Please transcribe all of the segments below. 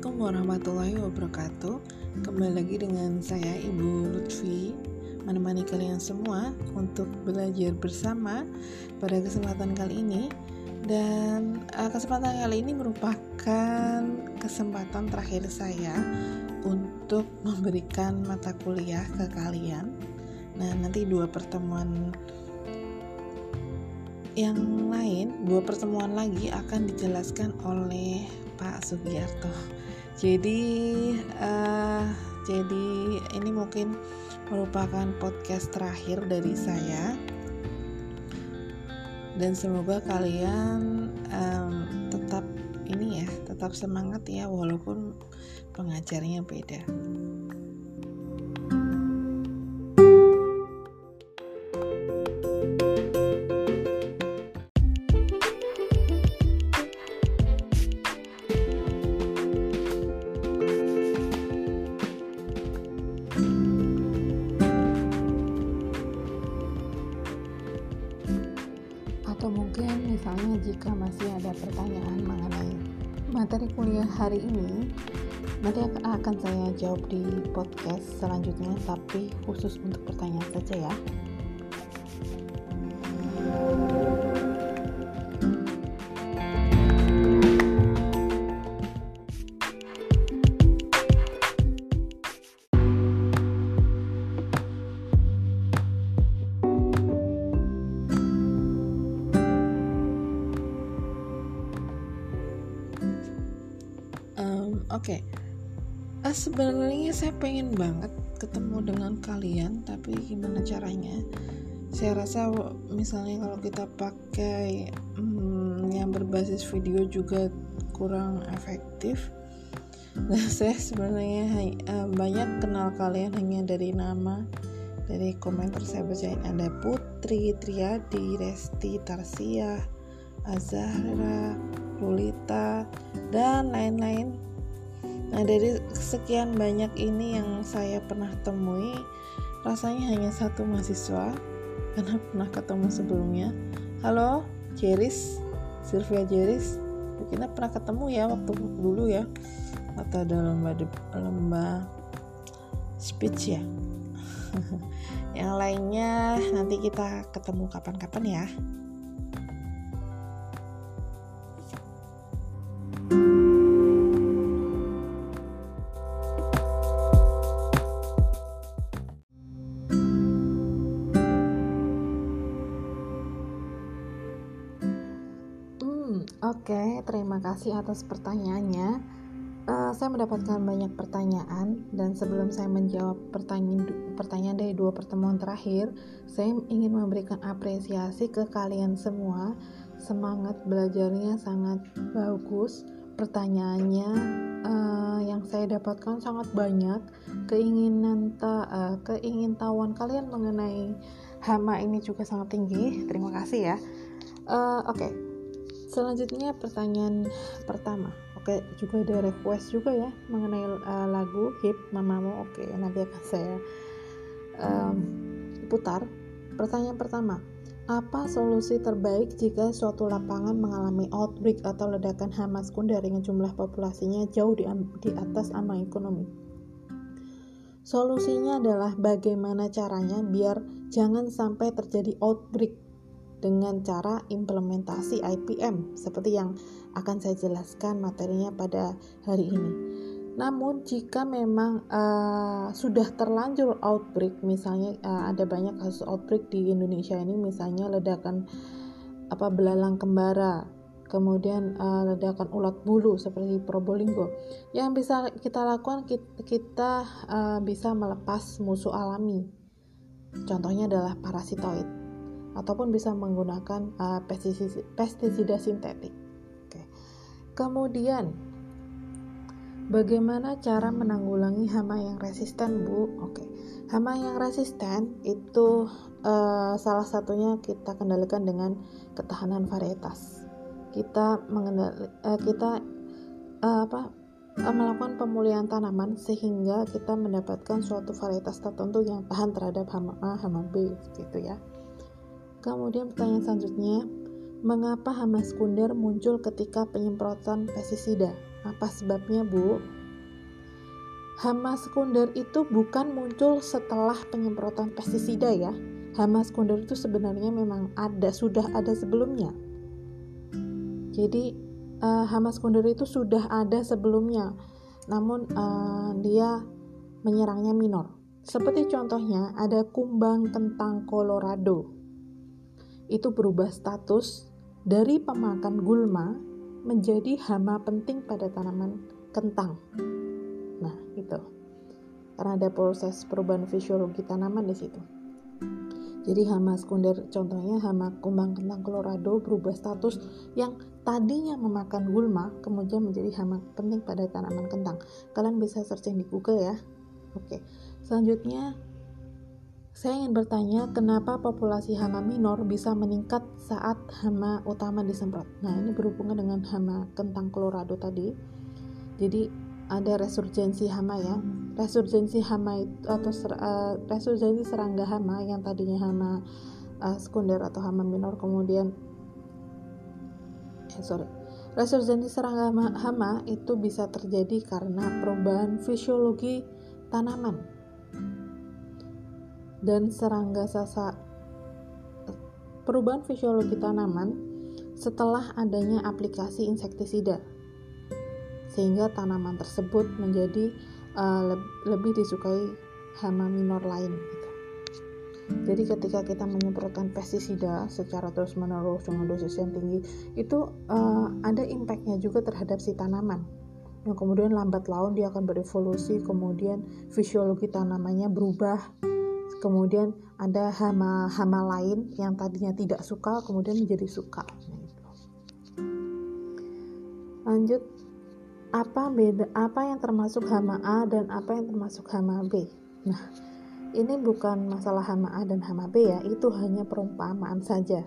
Assalamualaikum warahmatullahi wabarakatuh. Kembali lagi dengan saya Ibu Lutfi Menemani kalian semua untuk belajar bersama pada kesempatan kali ini. Dan uh, kesempatan kali ini merupakan kesempatan terakhir saya Untuk memberikan mata kuliah ke kalian. Nah nanti dua pertemuan yang lain, dua pertemuan lagi akan dijelaskan oleh Pak Sugiarto. Jadi, uh, jadi ini mungkin merupakan podcast terakhir dari saya. Dan semoga kalian um, tetap ini ya, tetap semangat ya, walaupun pengajarnya beda. Tapi khusus untuk pertanyaan saja ya Oke, okay. uh, sebenarnya saya pengen banget ketemu kalian, tapi gimana caranya? Saya rasa misalnya kalau kita pakai hmm, yang berbasis video juga kurang efektif. Nah, saya sebenarnya uh, banyak kenal kalian hanya dari nama, dari komentar saya bacain ada Putri, Triadi, Resti, Tarsia, Azahra, Lulita, dan lain-lain Nah, dari sekian banyak ini yang saya pernah temui, rasanya hanya satu mahasiswa karena pernah ketemu sebelumnya. Halo, Jeris, Sylvia Jeris. Kita pernah ketemu ya waktu dulu ya atau ada lomba lomba speech ya. yang lainnya nanti kita ketemu kapan-kapan ya. Kasih atas pertanyaannya. Uh, saya mendapatkan banyak pertanyaan dan sebelum saya menjawab pertanyaan pertanyaan dari dua pertemuan terakhir, saya ingin memberikan apresiasi ke kalian semua. Semangat belajarnya sangat bagus. Pertanyaannya uh, yang saya dapatkan sangat banyak. Keinginan ta, uh, keingintahuan kalian mengenai hama ini juga sangat tinggi. Terima kasih ya. Uh, Oke. Okay selanjutnya pertanyaan pertama. Oke juga ada request juga ya mengenai uh, lagu hip mamamu. Oke nanti akan saya um, putar. Pertanyaan pertama. Apa solusi terbaik jika suatu lapangan mengalami outbreak atau ledakan hama sekunder dengan jumlah populasinya jauh di, di atas ambang ekonomi? Solusinya adalah bagaimana caranya biar jangan sampai terjadi outbreak dengan cara implementasi IPM seperti yang akan saya jelaskan materinya pada hari ini. Namun jika memang uh, sudah terlanjur outbreak, misalnya uh, ada banyak kasus outbreak di Indonesia ini, misalnya ledakan apa belalang kembara, kemudian uh, ledakan ulat bulu seperti Probolinggo, yang bisa kita lakukan kita, kita uh, bisa melepas musuh alami. Contohnya adalah parasitoid ataupun bisa menggunakan uh, pestisida, sintetik. Oke. Kemudian bagaimana cara menanggulangi hama yang resisten, Bu? Oke. Hama yang resisten itu uh, salah satunya kita kendalikan dengan ketahanan varietas. Kita mengendali uh, kita uh, apa melakukan pemulihan tanaman sehingga kita mendapatkan suatu varietas tertentu yang tahan terhadap hama A, hama B gitu ya. Kemudian pertanyaan selanjutnya, mengapa hama sekunder muncul ketika penyemprotan pestisida? Apa sebabnya, Bu? Hama sekunder itu bukan muncul setelah penyemprotan pestisida ya. Hama sekunder itu sebenarnya memang ada, sudah ada sebelumnya. Jadi uh, hama sekunder itu sudah ada sebelumnya, namun uh, dia menyerangnya minor. Seperti contohnya ada kumbang kentang Colorado. Itu berubah status dari pemakan gulma menjadi hama penting pada tanaman kentang. Nah, itu. Karena ada proses perubahan fisiologi tanaman di situ. Jadi hama sekunder contohnya hama kumbang kentang Colorado berubah status yang tadinya memakan gulma kemudian menjadi hama penting pada tanaman kentang. Kalian bisa searching di Google ya. Oke. Selanjutnya saya ingin bertanya kenapa populasi hama minor bisa meningkat saat hama utama disemprot. Nah, ini berhubungan dengan hama kentang Colorado tadi. Jadi ada resurgensi hama ya resurgensi hama atau ser, uh, resurgensi serangga hama yang tadinya hama uh, sekunder atau hama minor kemudian eh, sorry resurgensi serangga hama, hama itu bisa terjadi karena perubahan fisiologi tanaman dan serangga sasa perubahan fisiologi tanaman setelah adanya aplikasi insektisida sehingga tanaman tersebut menjadi uh, lebih disukai hama minor lain gitu. Jadi ketika kita menyemprotkan pestisida secara terus-menerus dengan dosis yang tinggi, itu uh, ada impactnya juga terhadap si tanaman. Yang kemudian lambat laun dia akan berevolusi, kemudian fisiologi tanamannya berubah, kemudian ada hama-hama lain yang tadinya tidak suka, kemudian menjadi suka. Lanjut apa beda apa yang termasuk hama A dan apa yang termasuk hama B. Nah, ini bukan masalah hama A dan hama B ya, itu hanya perumpamaan saja.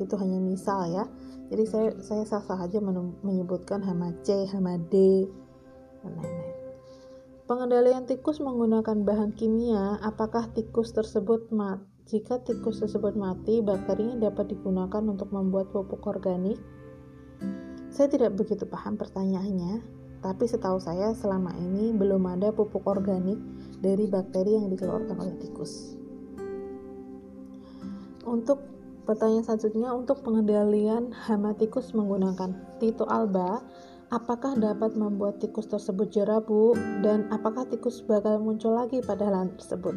Itu hanya misal ya. Jadi saya saya sah-sah saja menyebutkan hama C, hama D dan lain-lain. Pengendalian tikus menggunakan bahan kimia, apakah tikus tersebut mati? Jika tikus tersebut mati, bakterinya dapat digunakan untuk membuat pupuk organik saya tidak begitu paham pertanyaannya, tapi setahu saya selama ini belum ada pupuk organik dari bakteri yang dikeluarkan oleh tikus. Untuk pertanyaan selanjutnya, untuk pengendalian hama tikus menggunakan Tito alba, apakah dapat membuat tikus tersebut jerah, Bu? Dan apakah tikus bakal muncul lagi pada lahan tersebut?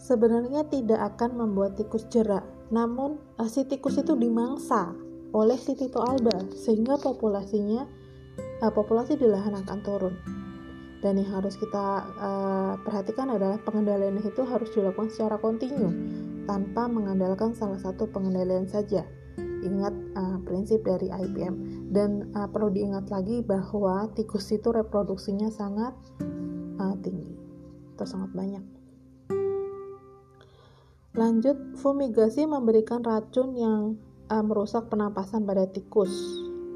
Sebenarnya tidak akan membuat tikus jerah, namun eh, si tikus itu dimangsa oleh si Tito alba sehingga populasinya uh, populasi di lahan akan turun. Dan yang harus kita uh, perhatikan adalah pengendalian itu harus dilakukan secara kontinu tanpa mengandalkan salah satu pengendalian saja. Ingat uh, prinsip dari IPM dan uh, perlu diingat lagi bahwa tikus itu reproduksinya sangat uh, tinggi atau sangat banyak. Lanjut, fumigasi memberikan racun yang uh, merusak penapasan pada tikus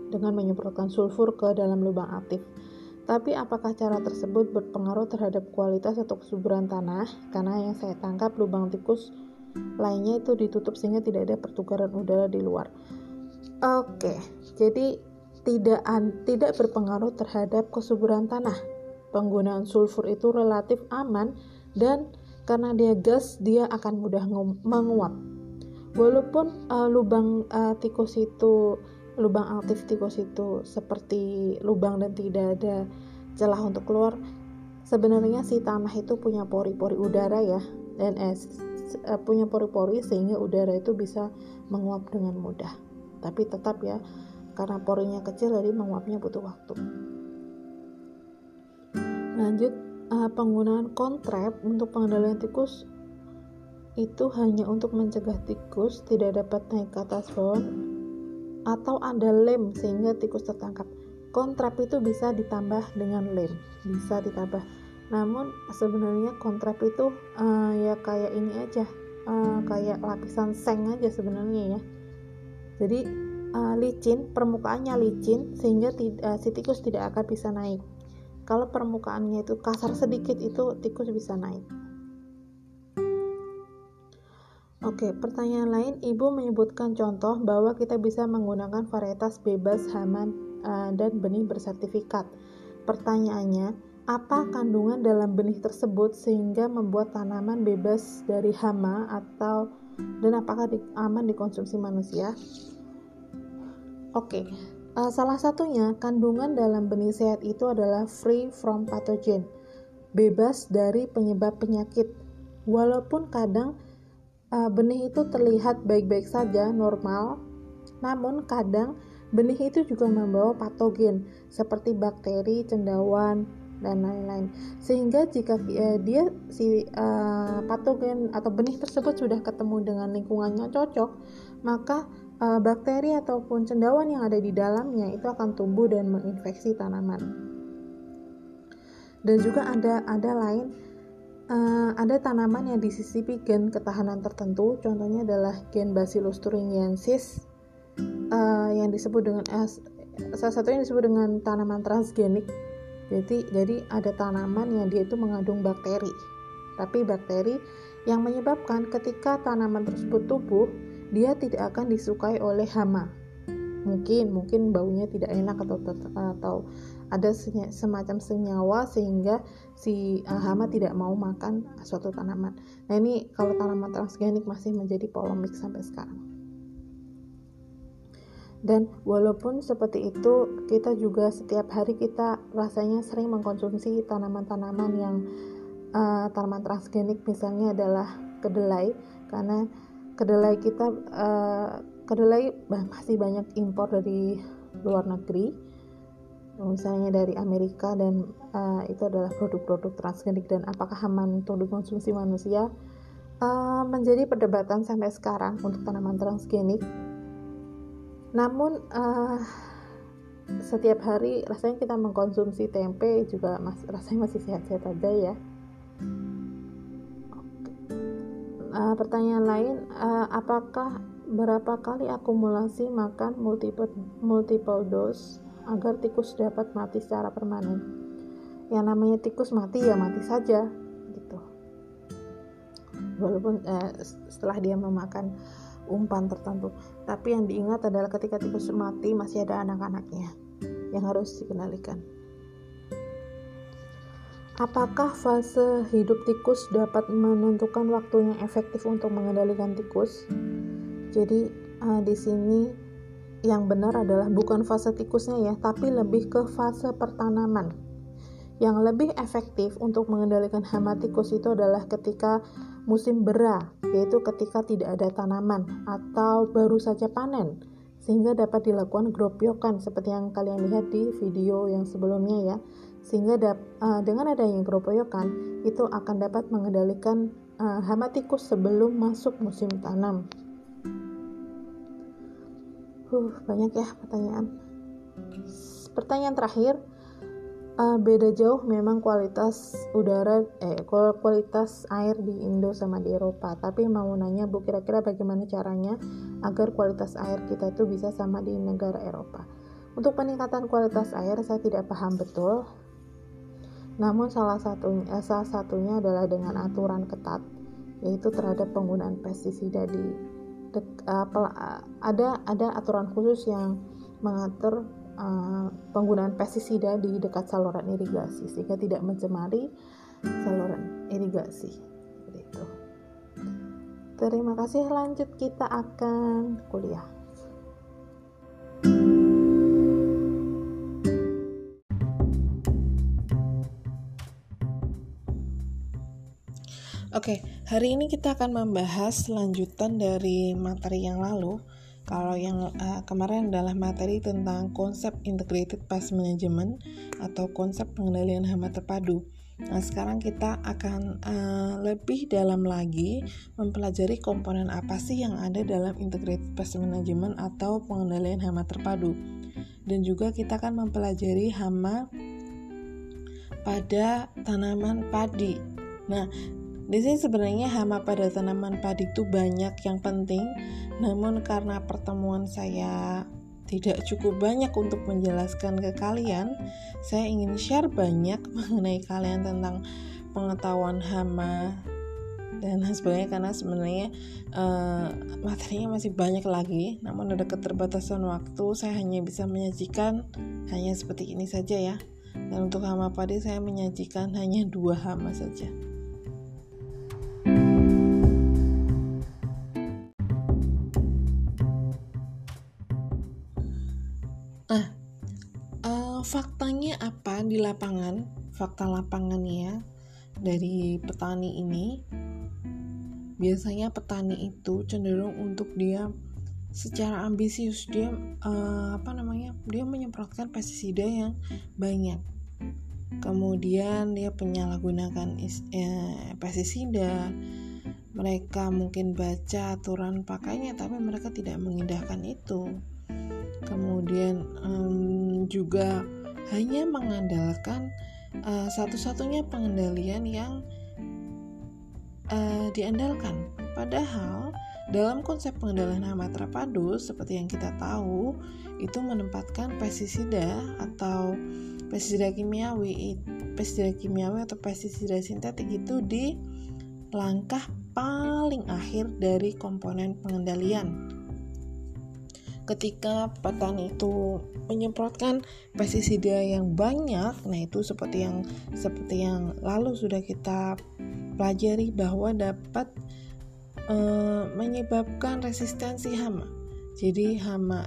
dengan menyemprotkan sulfur ke dalam lubang aktif. Tapi apakah cara tersebut berpengaruh terhadap kualitas atau kesuburan tanah? Karena yang saya tangkap lubang tikus lainnya itu ditutup sehingga tidak ada pertukaran udara di luar. Oke, jadi tidak tidak berpengaruh terhadap kesuburan tanah. Penggunaan sulfur itu relatif aman dan karena dia gas dia akan mudah menguap walaupun uh, lubang uh, tikus itu lubang aktif tikus itu seperti lubang dan tidak ada celah untuk keluar sebenarnya si tanah itu punya pori-pori udara ya dan eh, uh, punya pori-pori sehingga udara itu bisa menguap dengan mudah tapi tetap ya karena porinya kecil jadi menguapnya butuh waktu lanjut uh, penggunaan kontrap untuk pengendalian tikus itu hanya untuk mencegah tikus tidak dapat naik ke atas pohon atau ada lem sehingga tikus tertangkap. Kontrap itu bisa ditambah dengan lem, bisa ditambah. Namun sebenarnya kontrap itu uh, ya kayak ini aja, uh, kayak lapisan seng aja sebenarnya ya. Jadi uh, licin, permukaannya licin sehingga uh, si tikus tidak akan bisa naik. Kalau permukaannya itu kasar sedikit itu tikus bisa naik. Oke, pertanyaan lain, Ibu menyebutkan contoh bahwa kita bisa menggunakan varietas bebas hama dan benih bersertifikat. Pertanyaannya, apa kandungan dalam benih tersebut sehingga membuat tanaman bebas dari hama atau dan apakah aman dikonsumsi manusia? Oke, okay. uh, salah satunya kandungan dalam benih sehat itu adalah free from pathogen, bebas dari penyebab penyakit. Walaupun kadang uh, benih itu terlihat baik-baik saja, normal, namun kadang benih itu juga membawa patogen seperti bakteri, cendawan, dan lain-lain. Sehingga jika uh, dia si uh, patogen atau benih tersebut sudah ketemu dengan lingkungannya cocok, maka uh, bakteri ataupun cendawan yang ada di dalamnya itu akan tumbuh dan menginfeksi tanaman. Dan juga ada ada lain uh, ada tanaman yang disisipi gen ketahanan tertentu, contohnya adalah gen Bacillus thuringiensis uh, yang disebut dengan uh, salah satu yang disebut dengan tanaman transgenik jadi jadi ada tanaman yang dia itu mengandung bakteri. Tapi bakteri yang menyebabkan ketika tanaman tersebut tumbuh dia tidak akan disukai oleh hama. Mungkin mungkin baunya tidak enak atau atau ada semacam senyawa sehingga si uh, hama tidak mau makan suatu tanaman. Nah ini kalau tanaman transgenik masih menjadi polemik sampai sekarang dan walaupun seperti itu kita juga setiap hari kita rasanya sering mengkonsumsi tanaman-tanaman yang uh, tanaman transgenik misalnya adalah kedelai. Karena kedelai kita uh, kedelai masih banyak impor dari luar negeri. Misalnya dari Amerika dan uh, itu adalah produk-produk transgenik. Dan apakah aman untuk dikonsumsi manusia? Uh, menjadi perdebatan sampai sekarang untuk tanaman transgenik namun uh, setiap hari rasanya kita mengkonsumsi tempe juga mas, rasanya masih sehat-sehat aja ya. Uh, pertanyaan lain uh, apakah berapa kali akumulasi makan multiple multiple dose agar tikus dapat mati secara permanen? Yang namanya tikus mati ya mati saja gitu. Walaupun uh, setelah dia memakan umpan tertentu. Tapi yang diingat adalah ketika tikus mati masih ada anak-anaknya yang harus dikendalikan. Apakah fase hidup tikus dapat menentukan waktu yang efektif untuk mengendalikan tikus? Jadi uh, di sini yang benar adalah bukan fase tikusnya ya, tapi lebih ke fase pertanaman. Yang lebih efektif untuk mengendalikan hama tikus itu adalah ketika musim bera, yaitu ketika tidak ada tanaman atau baru saja panen, sehingga dapat dilakukan gropyokan seperti yang kalian lihat di video yang sebelumnya ya. Sehingga dap, uh, dengan adanya gropyokan itu akan dapat mengendalikan uh, hama tikus sebelum masuk musim tanam. Uh, banyak ya pertanyaan. Pertanyaan terakhir, uh, beda jauh memang kualitas udara eh kualitas air di Indo sama di Eropa. Tapi mau nanya Bu kira-kira bagaimana caranya agar kualitas air kita itu bisa sama di negara Eropa? Untuk peningkatan kualitas air saya tidak paham betul. Namun salah satunya eh, salah satunya adalah dengan aturan ketat yaitu terhadap penggunaan pestisida di de, uh, ada ada aturan khusus yang mengatur uh, penggunaan pestisida di dekat saluran irigasi sehingga tidak mencemari saluran irigasi. Terima kasih. Lanjut kita akan kuliah. Oke, hari ini kita akan membahas lanjutan dari materi yang lalu kalau yang uh, kemarin adalah materi tentang konsep integrated pest management atau konsep pengendalian hama terpadu. Nah, sekarang kita akan uh, lebih dalam lagi mempelajari komponen apa sih yang ada dalam integrated pest management atau pengendalian hama terpadu. Dan juga kita akan mempelajari hama pada tanaman padi. Nah, di sini sebenarnya hama pada tanaman padi itu banyak yang penting, namun karena pertemuan saya tidak cukup banyak untuk menjelaskan ke kalian, saya ingin share banyak mengenai kalian tentang pengetahuan hama. Dan sebagainya karena sebenarnya uh, materinya masih banyak lagi namun ada keterbatasan waktu saya hanya bisa menyajikan hanya seperti ini saja ya. Dan untuk hama padi saya menyajikan hanya dua hama saja nah uh, faktanya apa di lapangan? Fakta lapangannya dari petani ini biasanya petani itu cenderung untuk dia secara ambisius dia uh, apa namanya dia menyemprotkan pestisida yang banyak. Kemudian dia penyalahgunakan eh, pestisida mereka mungkin baca aturan pakainya tapi mereka tidak mengindahkan itu kemudian um, juga hanya mengandalkan uh, satu-satunya pengendalian yang uh, diandalkan. Padahal dalam konsep pengendalian hama terpadu seperti yang kita tahu itu menempatkan pestisida atau pestisida kimiawi, pestisida kimiawi atau pestisida sintetik itu di langkah paling akhir dari komponen pengendalian ketika petani itu menyemprotkan pestisida yang banyak nah itu seperti yang seperti yang lalu sudah kita pelajari bahwa dapat e, menyebabkan resistensi hama. Jadi hama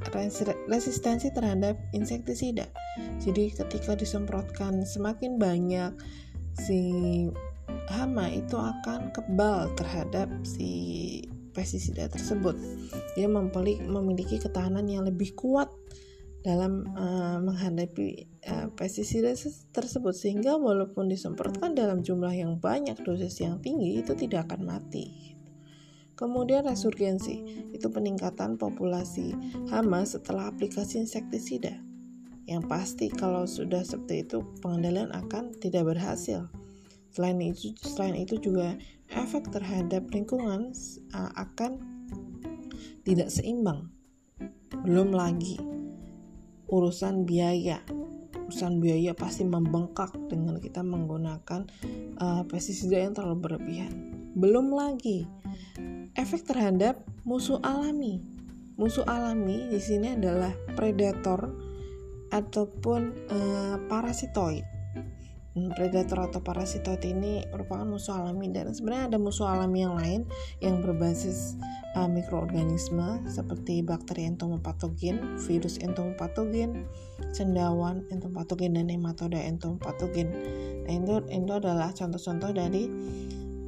resistensi terhadap insektisida. Jadi ketika disemprotkan semakin banyak si hama itu akan kebal terhadap si pestisida tersebut. Dia memiliki ketahanan yang lebih kuat dalam uh, menghadapi uh, pestisida tersebut sehingga walaupun disemprotkan dalam jumlah yang banyak dosis yang tinggi itu tidak akan mati. Kemudian resurgensi itu peningkatan populasi hama setelah aplikasi insektisida. Yang pasti kalau sudah seperti itu pengendalian akan tidak berhasil. Selain itu, selain itu juga efek terhadap lingkungan uh, akan tidak seimbang. Belum lagi urusan biaya. Urusan biaya pasti membengkak dengan kita menggunakan uh, pestisida yang terlalu berlebihan. Belum lagi efek terhadap musuh alami. Musuh alami di sini adalah predator ataupun uh, parasitoid predator atau parasitoid ini merupakan musuh alami dan sebenarnya ada musuh alami yang lain yang berbasis uh, mikroorganisme seperti bakteri entomopatogen, virus entomopatogen, cendawan entomopatogen dan nematoda entomopatogen. Nah, itu, itu adalah contoh-contoh dari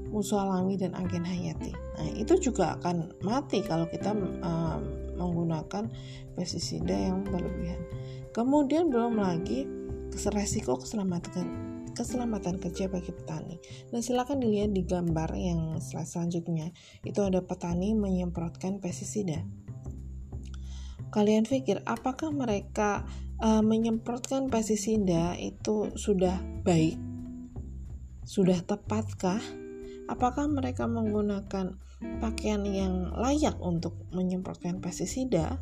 musuh alami dan agen hayati. Nah, itu juga akan mati kalau kita uh, menggunakan pestisida yang berlebihan. Kemudian belum lagi resiko keselamatan keselamatan kerja bagi petani. Nah, silakan dilihat di gambar yang selanjutnya. Itu ada petani menyemprotkan pestisida. Kalian pikir apakah mereka uh, menyemprotkan pestisida itu sudah baik? Sudah tepatkah? Apakah mereka menggunakan pakaian yang layak untuk menyemprotkan pestisida?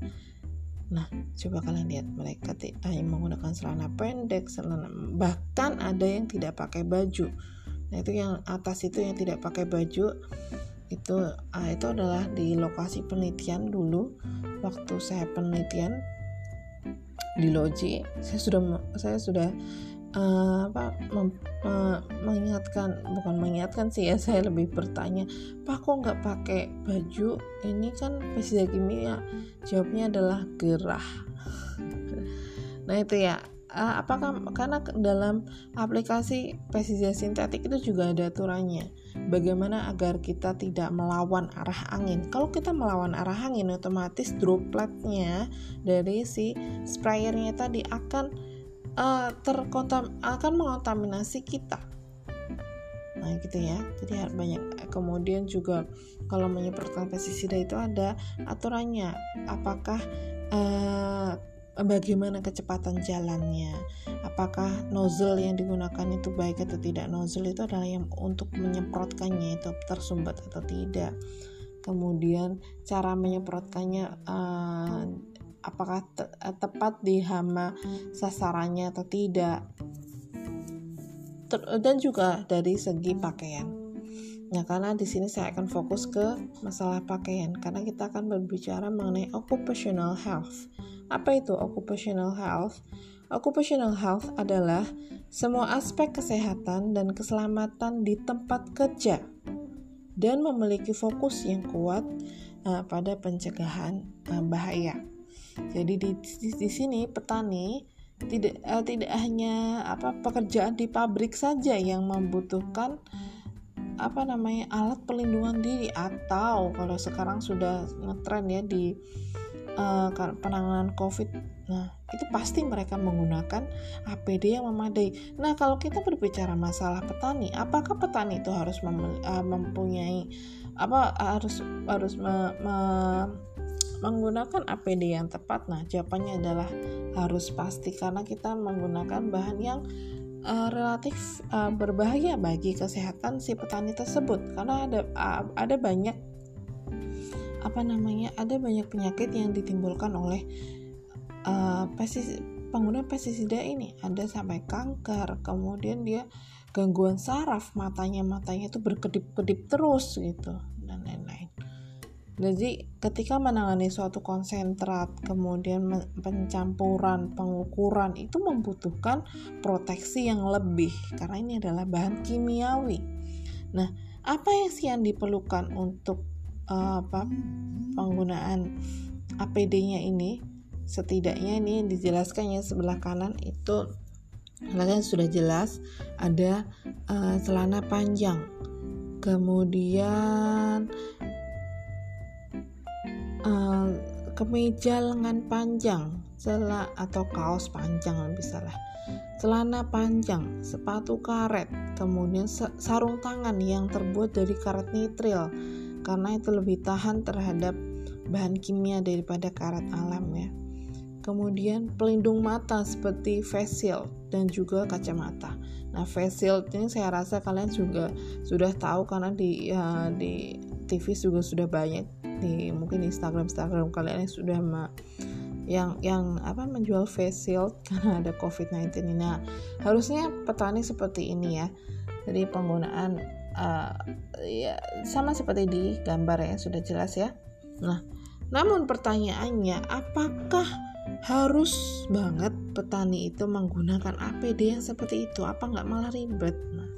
Nah, coba kalian lihat mereka hanya menggunakan celana pendek, celana bahkan ada yang tidak pakai baju. Nah, itu yang atas itu yang tidak pakai baju itu ah, itu adalah di lokasi penelitian dulu waktu saya penelitian di Loji saya sudah saya sudah uh, apa mem, uh, mengingatkan bukan mengingatkan sih ya saya lebih bertanya pak kok nggak pakai baju? Ini kan pestisida kimia jawabnya adalah gerah. Nah itu ya. Uh, apakah karena dalam aplikasi pestisida sintetik itu juga ada aturannya bagaimana agar kita tidak melawan arah angin. Kalau kita melawan arah angin otomatis dropletnya dari si sprayernya tadi akan uh, terkontam akan mengontaminasi kita. Nah gitu ya. Jadi banyak kemudian juga kalau menyemprotkan pestisida itu ada aturannya. Apakah uh, bagaimana kecepatan jalannya? Apakah nozzle yang digunakan itu baik atau tidak? Nozzle itu adalah yang untuk menyemprotkannya itu tersumbat atau tidak. Kemudian cara menyemprotkannya uh, apakah te tepat di hama sasarannya atau tidak Ter dan juga dari segi pakaian Ya karena di sini saya akan fokus ke masalah pakaian karena kita akan berbicara mengenai occupational health. Apa itu occupational health? Occupational health adalah semua aspek kesehatan dan keselamatan di tempat kerja dan memiliki fokus yang kuat uh, pada pencegahan uh, bahaya. Jadi di, di, di sini petani tidak uh, tidak hanya apa pekerjaan di pabrik saja yang membutuhkan apa namanya alat pelindungan diri atau kalau sekarang sudah ngetren ya di uh, penanganan COVID. Nah, itu pasti mereka menggunakan APD yang memadai. Nah, kalau kita berbicara masalah petani, apakah petani itu harus uh, mempunyai apa harus harus me me menggunakan APD yang tepat? Nah, jawabannya adalah harus pasti karena kita menggunakan bahan yang uh, relatif uh, berbahaya bagi kesehatan si petani tersebut. Karena ada uh, ada banyak apa namanya ada banyak penyakit yang ditimbulkan oleh uh, pesis pengguna pestisida ini. Ada sampai kanker kemudian dia gangguan saraf matanya matanya itu berkedip-kedip terus gitu dan lain-lain jadi ketika menangani suatu konsentrat, kemudian pencampuran, pengukuran itu membutuhkan proteksi yang lebih karena ini adalah bahan kimiawi. Nah, apa yang sih yang diperlukan untuk uh, apa penggunaan APD-nya ini? Setidaknya ini yang dijelaskan ya sebelah kanan itu kalian sudah jelas ada uh, celana panjang. Kemudian uh, kemeja lengan panjang celah atau kaos panjang lebih salah. Celana panjang sepatu karet kemudian sarung tangan yang terbuat dari karet nitril karena itu lebih tahan terhadap bahan kimia daripada karet alam ya. Kemudian pelindung mata seperti face shield dan juga kacamata. Nah face shield ini saya rasa kalian juga sudah tahu karena di ya, di TV juga sudah banyak di mungkin Instagram Instagram kalian yang sudah yang yang apa menjual face shield karena ada COVID-19 ini. Nah, harusnya petani seperti ini ya. Jadi penggunaan uh, ya sama seperti di gambar ya sudah jelas ya. Nah, namun pertanyaannya apakah harus banget petani itu menggunakan APD yang seperti itu? Apa nggak malah ribet? Nah,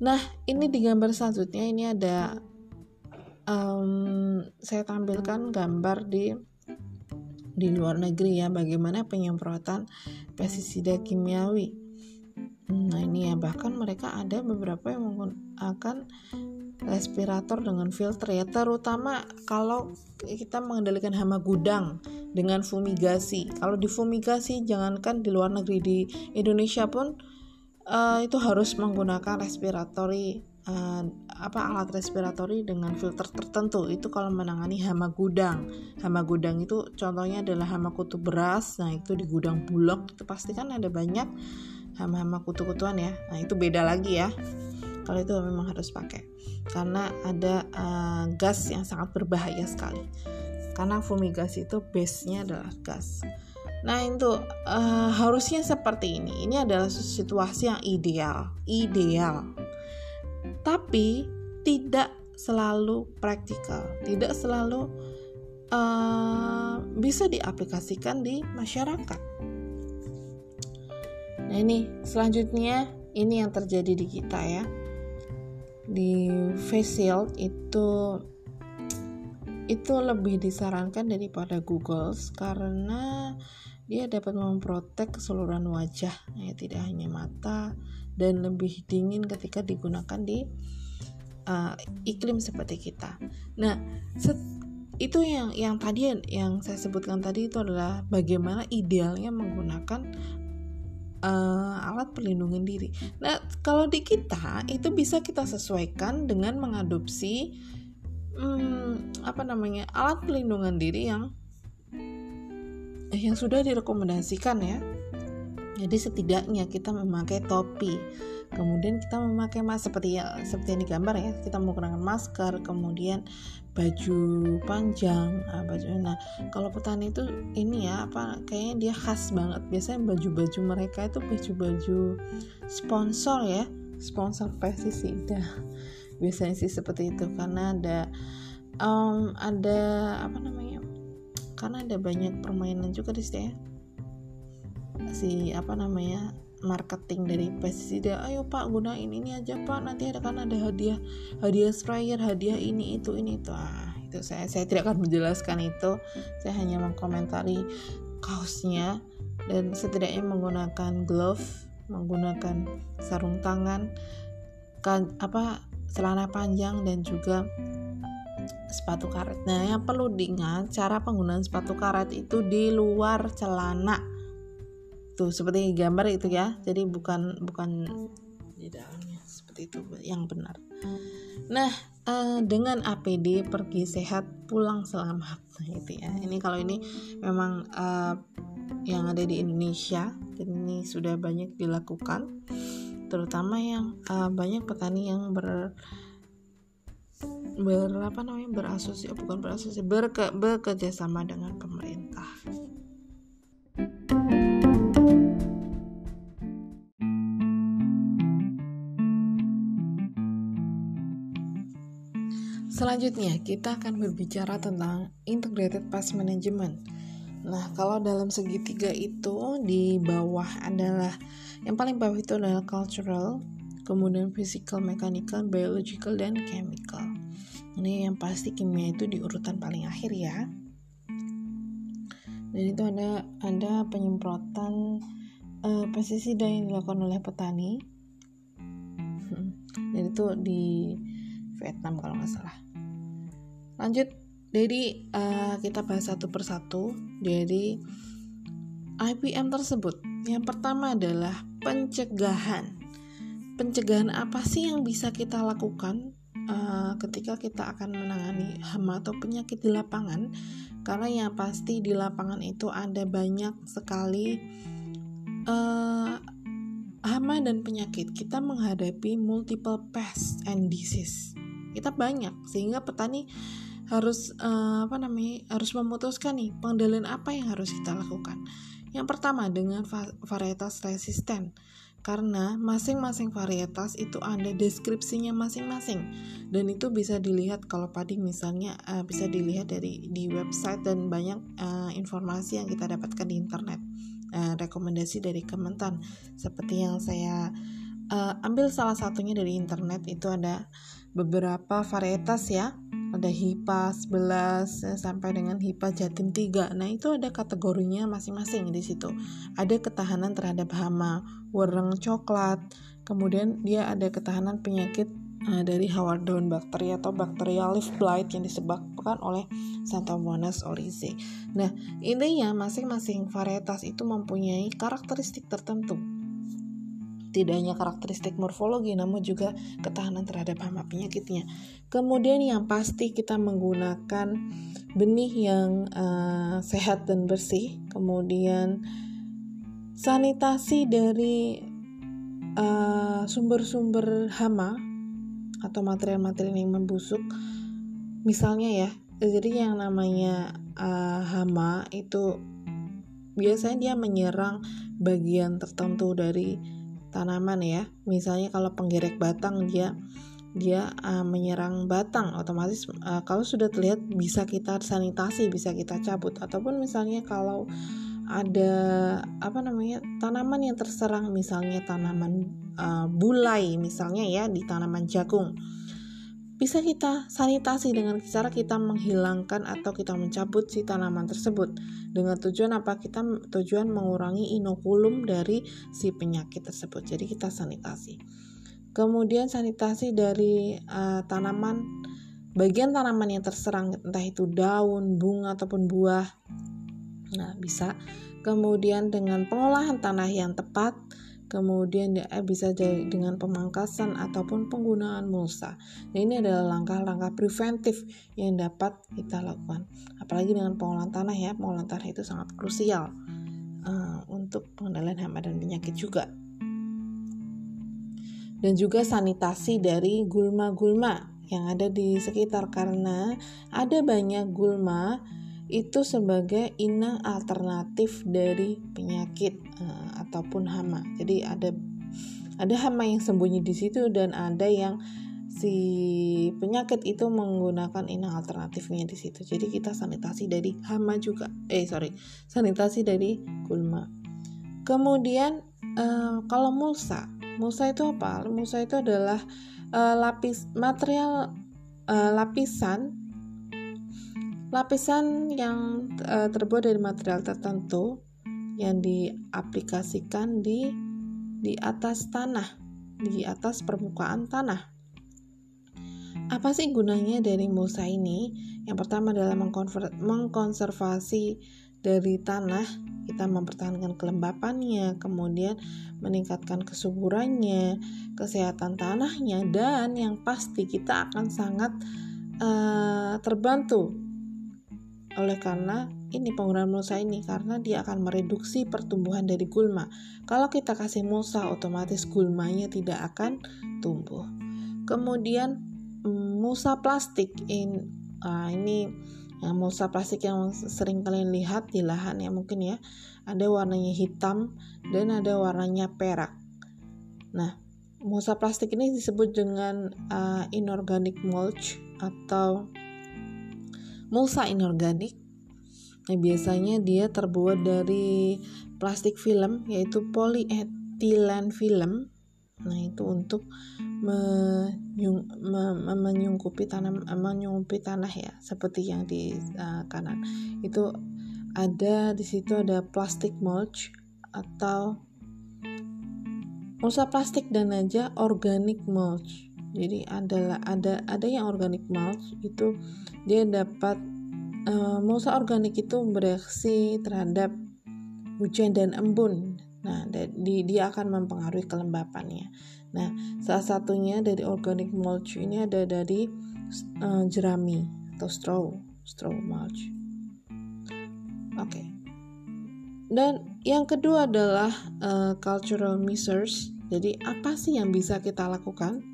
nah ini di gambar selanjutnya ini ada um, saya tampilkan gambar di di luar negeri ya bagaimana penyemprotan pestisida kimiawi. Nah ini ya bahkan mereka ada beberapa yang menggunakan respirator dengan filter ya terutama kalau kita mengendalikan hama gudang dengan fumigasi. Kalau di fumigasi jangankan di luar negeri di Indonesia pun uh, itu harus menggunakan respiratori uh, apa alat respiratori dengan filter tertentu. Itu kalau menangani hama gudang. Hama gudang itu contohnya adalah hama kutu beras. Nah itu di gudang bulog. Itu pasti kan ada banyak hama-hama kutu-kutuan ya. Nah itu beda lagi ya. Kalau itu memang harus pakai. Karena ada uh, gas yang sangat berbahaya sekali. Karena fumigasi itu base-nya adalah gas. Nah itu uh, harusnya seperti ini. Ini adalah situasi yang ideal, ideal tapi tidak selalu praktikal, tidak selalu uh, bisa diaplikasikan di masyarakat. Nah ini selanjutnya ini yang terjadi di kita ya. Di face shield itu itu lebih disarankan daripada Google karena dia dapat memprotek keseluruhan wajah. Ya tidak hanya mata dan lebih dingin ketika digunakan di uh, iklim seperti kita. Nah, itu yang yang tadi yang saya sebutkan tadi itu adalah bagaimana idealnya menggunakan uh, alat perlindungan diri. Nah, kalau di kita itu bisa kita sesuaikan dengan mengadopsi um, apa namanya alat pelindungan diri yang yang sudah direkomendasikan ya jadi setidaknya kita memakai topi, kemudian kita memakai masker seperti ya seperti yang digambar ya. Kita menggunakan masker, kemudian baju panjang, nah, baju. Nah, kalau petani itu ini ya apa kayaknya dia khas banget. Biasanya baju-baju mereka itu baju-baju sponsor ya, sponsor pestisida. biasanya sih seperti itu karena ada um, ada apa namanya karena ada banyak permainan juga di situ ya si apa namanya marketing dari pestisida ayo pak gunain ini aja pak. Nanti ada kan ada hadiah hadiah sprayer hadiah ini itu ini itu. Ah itu saya saya tidak akan menjelaskan itu. Saya hanya mengkomentari kaosnya dan setidaknya menggunakan glove menggunakan sarung tangan kan, apa celana panjang dan juga sepatu karet. Nah, yang perlu diingat cara penggunaan sepatu karet itu di luar celana tuh seperti gambar itu ya. Jadi bukan bukan di dalamnya seperti itu yang benar. Nah uh, dengan APD pergi sehat pulang selamat nah, itu ya. Ini kalau ini memang uh, yang ada di Indonesia ini sudah banyak dilakukan. Terutama yang uh, banyak petani yang ber ber apa namanya berasosiasi bukan berasosiasi berke, bekerja sama dengan pemerintah. Selanjutnya, kita akan berbicara tentang integrated pest management. Nah, kalau dalam segitiga itu di bawah adalah yang paling bawah itu adalah cultural, kemudian physical, mechanical, biological, dan chemical. Ini yang pasti kimia itu di urutan paling akhir ya. Dan itu ada ada penyemprotan uh, pestisida yang dilakukan oleh petani. Dan itu di Vietnam kalau nggak salah lanjut. Jadi uh, kita bahas satu persatu. Dari IPM tersebut. Yang pertama adalah pencegahan. Pencegahan apa sih yang bisa kita lakukan uh, ketika kita akan menangani hama atau penyakit di lapangan? Karena yang pasti di lapangan itu ada banyak sekali uh, hama dan penyakit. Kita menghadapi multiple pests and disease kita banyak sehingga petani harus uh, apa namanya harus memutuskan nih pengendalian apa yang harus kita lakukan. Yang pertama dengan varietas resisten karena masing-masing varietas itu ada deskripsinya masing-masing dan itu bisa dilihat kalau padi misalnya uh, bisa dilihat dari di website dan banyak uh, informasi yang kita dapatkan di internet uh, rekomendasi dari Kementan seperti yang saya uh, ambil salah satunya dari internet itu ada beberapa varietas ya ada HIPA 11 ya, sampai dengan HIPA Jatim 3. Nah, itu ada kategorinya masing-masing di situ. Ada ketahanan terhadap hama, wereng coklat, kemudian dia ada ketahanan penyakit uh, dari hawar daun bakteri atau bakterial leaf blight yang disebabkan oleh Xanthomonas oryzae. Nah, intinya masing-masing varietas itu mempunyai karakteristik tertentu tidak hanya karakteristik morfologi namun juga ketahanan terhadap hama penyakitnya. Kemudian yang pasti kita menggunakan benih yang uh, sehat dan bersih, kemudian sanitasi dari eh, sumber-sumber uh, hama atau material-material yang membusuk. Misalnya ya, jadi yang namanya uh, hama itu biasanya dia menyerang bagian tertentu dari tanaman ya. Misalnya kalau penggerek batang dia dia uh, menyerang batang otomatis uh, kalau sudah terlihat bisa kita sanitasi bisa kita cabut. Ataupun misalnya kalau ada apa namanya tanaman yang terserang misalnya tanaman uh, bulai misalnya ya di tanaman jagung bisa kita sanitasi dengan cara kita menghilangkan atau kita mencabut si tanaman tersebut. Dengan tujuan apa? Kita tujuan mengurangi inokulum dari si penyakit tersebut. Jadi kita sanitasi. Kemudian sanitasi dari uh, tanaman bagian tanaman yang terserang entah itu daun bunga ataupun buah. Nah bisa. Kemudian dengan pengolahan tanah yang tepat kemudian dia bisa jadi dengan pemangkasan ataupun penggunaan mulsa. Nah, ini adalah langkah-langkah preventif yang dapat kita lakukan. Apalagi dengan pengolahan tanah ya, pengolahan tanah itu sangat krusial uh, untuk pengendalian hama dan penyakit juga. Dan juga sanitasi dari gulma-gulma yang ada di sekitar karena ada banyak gulma itu sebagai inang alternatif dari penyakit uh, ataupun hama. Jadi ada ada hama yang sembunyi di situ dan ada yang si penyakit itu menggunakan inang alternatifnya di situ. Jadi kita sanitasi dari hama juga. Eh sorry, sanitasi dari gulma. Kemudian uh, kalau mulsa, mulsa itu apa? Mulsa itu adalah uh, lapis material uh, lapisan lapisan yang uh, terbuat dari material tertentu yang diaplikasikan di di atas tanah, di atas permukaan tanah. Apa sih gunanya dari mulsa ini? Yang pertama adalah mengkonservasi dari tanah, kita mempertahankan kelembapannya, kemudian meningkatkan kesuburannya, kesehatan tanahnya, dan yang pasti kita akan sangat uh, terbantu oleh karena ini penggunaan mulsa ini karena dia akan mereduksi pertumbuhan dari gulma. Kalau kita kasih mulsa otomatis gulmanya tidak akan tumbuh. Kemudian mulsa plastik in uh, ini yang mulsa plastik yang sering kalian lihat di lahan ya mungkin ya ada warnanya hitam dan ada warnanya perak nah mulsa plastik ini disebut dengan uh, inorganic mulch atau mulsa inorganik nah, biasanya dia terbuat dari plastik film yaitu polyethylene film Nah, itu untuk menyung, me, menyungkupi tanam menyungkupi tanah ya, seperti yang di uh, kanan. Itu ada di situ ada plastik mulch atau mulsa plastik dan aja organic mulch. Jadi adalah ada ada yang organic mulch itu dia dapat uh, mulsa organik itu bereaksi terhadap hujan dan embun Nah, di, dia akan mempengaruhi kelembapannya. Nah, salah satunya dari organic mulch ini ada dari uh, jerami atau straw, straw mulch. Oke. Okay. Dan yang kedua adalah uh, cultural measures. Jadi, apa sih yang bisa kita lakukan?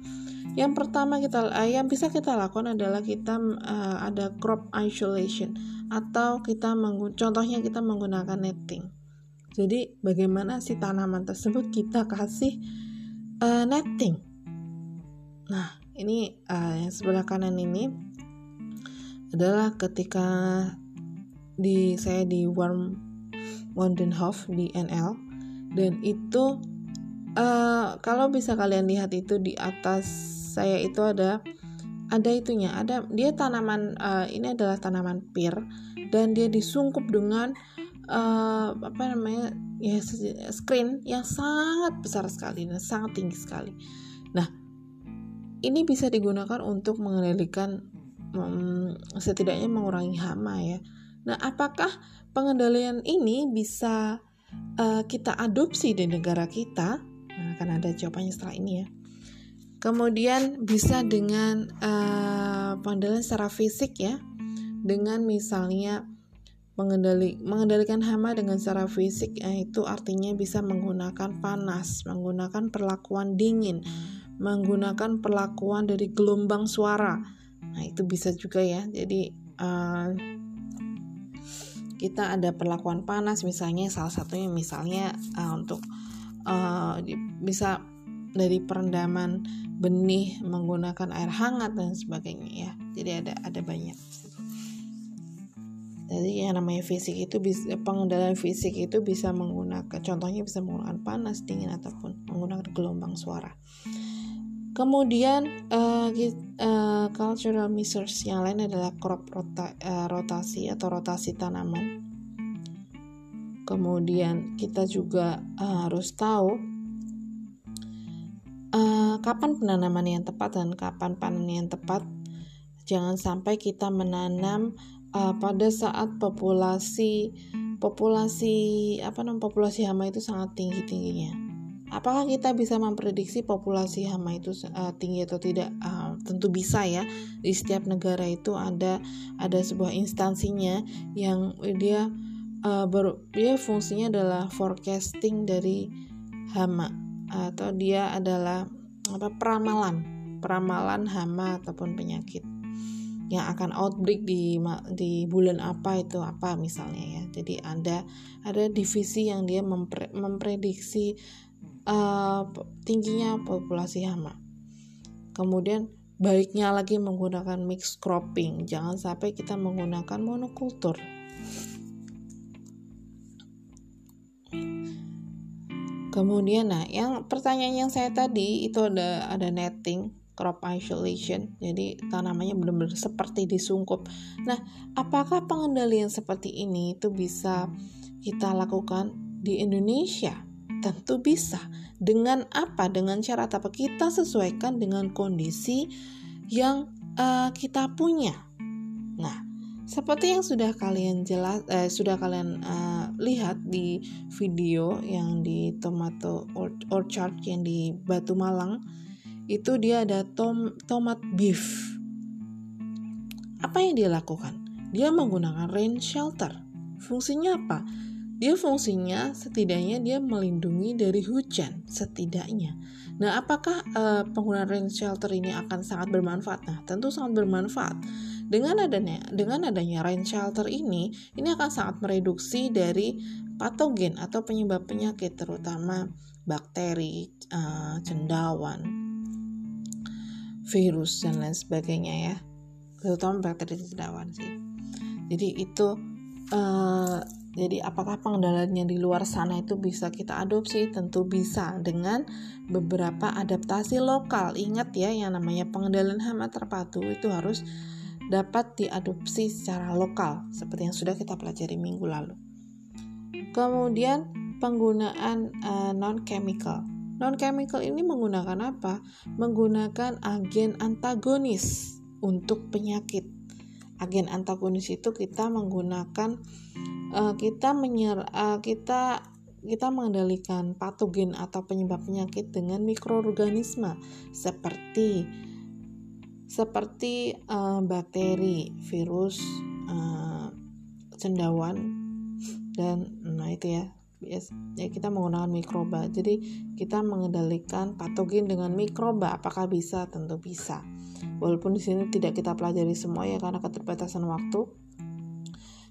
Yang pertama kita uh, yang bisa kita lakukan adalah kita uh, ada crop isolation atau kita contohnya kita menggunakan netting. Jadi bagaimana si tanaman tersebut kita kasih uh, netting. Nah ini uh, yang sebelah kanan ini adalah ketika di saya di Warm Wandenhof di NL dan itu uh, kalau bisa kalian lihat itu di atas saya itu ada ada itunya ada dia tanaman uh, ini adalah tanaman pir dan dia disungkup dengan uh, apa namanya ya screen yang sangat besar sekali dan sangat tinggi sekali. Nah, ini bisa digunakan untuk mengendalikan um, setidaknya mengurangi hama ya. Nah, apakah pengendalian ini bisa uh, kita adopsi di negara kita? Nah, akan ada jawabannya setelah ini ya. Kemudian bisa dengan uh, pengendalian secara fisik ya, dengan misalnya mengendali, mengendalikan hama dengan secara fisik eh, itu artinya bisa menggunakan panas, menggunakan perlakuan dingin, menggunakan perlakuan dari gelombang suara. Nah, itu bisa juga ya. Jadi uh, kita ada perlakuan panas misalnya salah satunya misalnya uh, untuk uh, bisa dari perendaman benih menggunakan air hangat dan sebagainya ya. Jadi ada ada banyak. Jadi yang namanya fisik itu bisa pengendalian fisik itu bisa menggunakan contohnya bisa menggunakan panas, dingin ataupun menggunakan gelombang suara. Kemudian uh, uh, cultural measures yang lain adalah crop rota, uh, rotasi atau rotasi tanaman. Kemudian kita juga uh, harus tahu uh, kapan penanaman yang tepat dan kapan panen yang tepat. Jangan sampai kita menanam uh, pada saat populasi populasi apa namanya populasi hama itu sangat tinggi tingginya. Apakah kita bisa memprediksi populasi hama itu uh, tinggi atau tidak? Uh, tentu bisa ya. Di setiap negara itu ada ada sebuah instansinya yang dia uh, ber, dia fungsinya adalah forecasting dari hama atau dia adalah apa peramalan. Peramalan hama ataupun penyakit yang akan outbreak di di bulan apa itu apa misalnya ya. Jadi ada ada divisi yang dia mempre, memprediksi uh, tingginya populasi hama. Kemudian baiknya lagi menggunakan mix cropping. Jangan sampai kita menggunakan monokultur kemudian nah yang pertanyaan yang saya tadi itu ada ada netting crop isolation. Jadi tanamannya benar-benar seperti disungkup. Nah apakah pengendalian seperti ini itu bisa kita lakukan di Indonesia? Tentu bisa. Dengan apa? Dengan cara apa? Kita sesuaikan dengan kondisi yang uh, kita punya. Nah seperti yang sudah kalian jelas eh, sudah kalian uh, lihat di video yang di tomato orchard yang di Batu Malang itu dia ada tom tomat beef. Apa yang dia lakukan? Dia menggunakan rain shelter. Fungsinya apa? Dia fungsinya setidaknya dia melindungi dari hujan setidaknya. Nah apakah uh, penggunaan rain shelter ini akan sangat bermanfaat? Nah tentu sangat bermanfaat dengan adanya dengan adanya rain shelter ini, ini akan sangat mereduksi dari patogen atau penyebab penyakit terutama bakteri, uh, cendawan, virus dan lain sebagainya ya. Terutama bakteri cendawan sih. Jadi itu uh, jadi apakah pengendaliannya di luar sana itu bisa kita adopsi? Tentu bisa dengan beberapa adaptasi lokal. Ingat ya yang namanya pengendalian hama terpadu itu harus dapat diadopsi secara lokal seperti yang sudah kita pelajari minggu lalu. Kemudian penggunaan uh, eh, non chemical. Non chemical ini menggunakan apa? Menggunakan agen antagonis untuk penyakit. Agen antagonis itu kita menggunakan uh, kita menyer uh, kita kita mengendalikan patogen atau penyebab penyakit dengan mikroorganisme seperti seperti uh, bakteri, virus, uh, cendawan dan nah itu ya yes, ya kita menggunakan mikroba. Jadi kita mengendalikan patogen dengan mikroba. Apakah bisa? Tentu bisa. Walaupun di sini tidak kita pelajari semua ya karena keterbatasan waktu.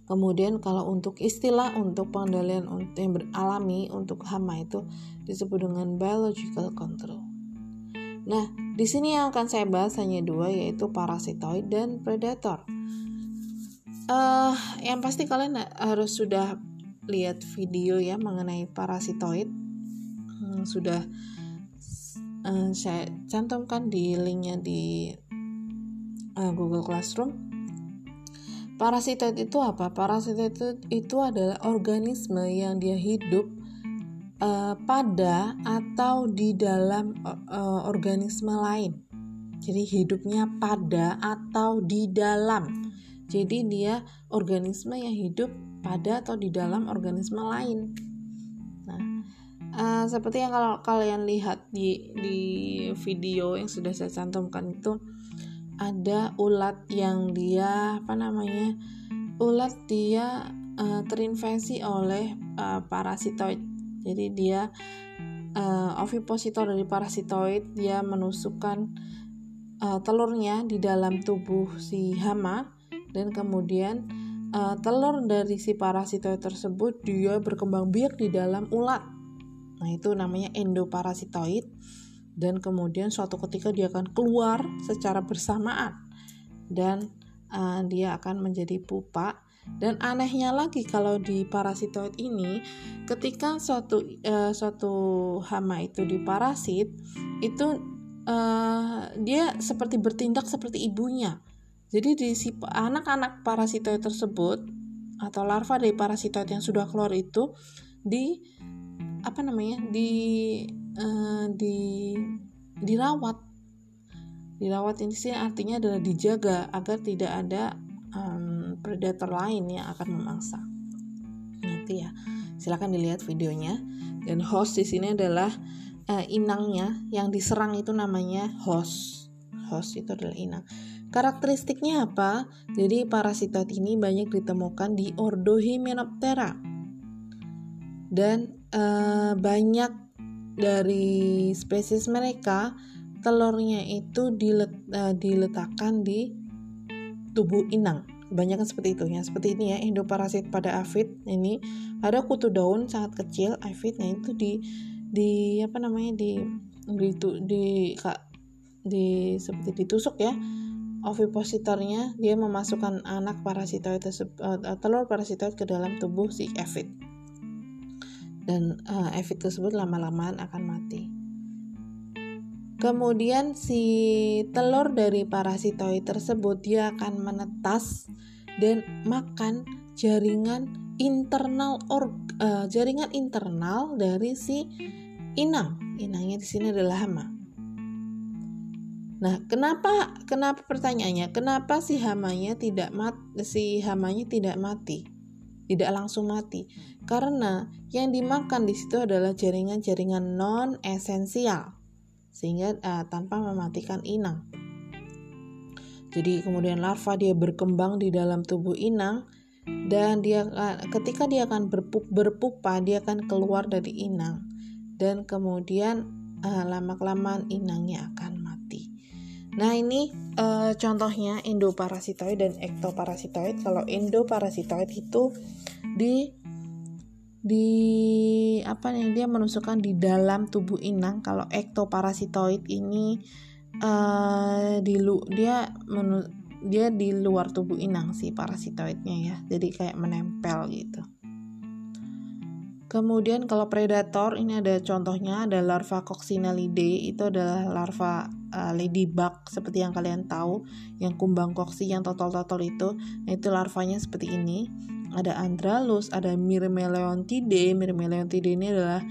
Kemudian kalau untuk istilah untuk pengendalian yang beralami untuk hama itu disebut dengan biological control. Nah, di sini yang akan saya bahas hanya dua yaitu parasitoid dan predator. Uh, yang pasti kalian harus sudah lihat video ya mengenai parasitoid. Hmm, sudah uh, saya cantumkan di linknya di uh, Google Classroom. Parasitoid itu apa? Parasitoid itu, itu adalah organisme yang dia hidup uh, pada atau di dalam uh, organisme lain. Jadi hidupnya pada atau di dalam. Jadi dia organisme yang hidup pada atau di dalam organisme lain. Nah, uh, seperti yang kalau kalian lihat di di video yang sudah saya cantumkan itu ada ulat yang dia apa namanya? Ulat dia uh, terinfeksi oleh uh, parasitoid jadi dia uh, ovipositor dari parasitoid dia menusukkan uh, telurnya di dalam tubuh si hama dan kemudian uh, telur dari si parasitoid tersebut dia berkembang biak di dalam ulat. Nah, itu namanya endoparasitoid dan kemudian suatu ketika dia akan keluar secara bersamaan dan uh, dia akan menjadi pupa dan anehnya lagi kalau di parasitoid ini, ketika suatu uh, suatu hama itu diparasit, itu uh, dia seperti bertindak seperti ibunya. Jadi di si anak-anak parasitoid tersebut atau larva dari parasitoid yang sudah keluar itu di apa namanya di uh, di dirawat dirawat ini sih artinya adalah dijaga agar tidak ada um, predator lain yang akan memangsa. Nanti ya, silahkan dilihat videonya. Dan host di sini adalah uh, inangnya yang diserang itu namanya host. Host itu adalah inang. Karakteristiknya apa? Jadi parasitoid ini banyak ditemukan di ordo Hymenoptera. Dan uh, banyak dari spesies mereka telurnya itu dilet, uh, diletakkan di tubuh inang kebanyakan seperti itu ya. Seperti ini ya endoparasit pada afid ini. Ada kutu daun sangat kecil afidnya itu di di apa namanya di di, di, di di seperti ditusuk ya. Ovipositornya dia memasukkan anak parasitoid tersebut uh, telur parasitoid ke dalam tubuh si efit dan uh, tersebut lama-lamaan akan mati kemudian si telur dari parasitoid tersebut dia akan menetas dan makan jaringan internal or uh, jaringan internal dari si inang inangnya di sini adalah hama Nah, kenapa kenapa pertanyaannya? Kenapa si hamanya tidak mat si hamanya tidak mati? Tidak langsung mati. Karena yang dimakan di situ adalah jaringan-jaringan non esensial sehingga uh, tanpa mematikan inang. Jadi kemudian larva dia berkembang di dalam tubuh inang dan dia ketika dia akan berpup, berpupa dia akan keluar dari inang dan kemudian uh, lama-kelamaan inangnya akan Nah, ini uh, contohnya endoparasitoid dan ektoparasitoid. Kalau endoparasitoid itu di di apa nih dia menusukkan di dalam tubuh inang. Kalau ektoparasitoid ini uh, di lu dia menu, dia di luar tubuh inang si parasitoidnya ya. Jadi kayak menempel gitu. Kemudian kalau predator ini ada contohnya ada larva coccinellidae itu adalah larva uh, ladybug seperti yang kalian tahu yang kumbang koksi yang totol-totol itu nah, itu larvanya seperti ini ada Andralus ada Myrmeleontide Myrmeleontide ini adalah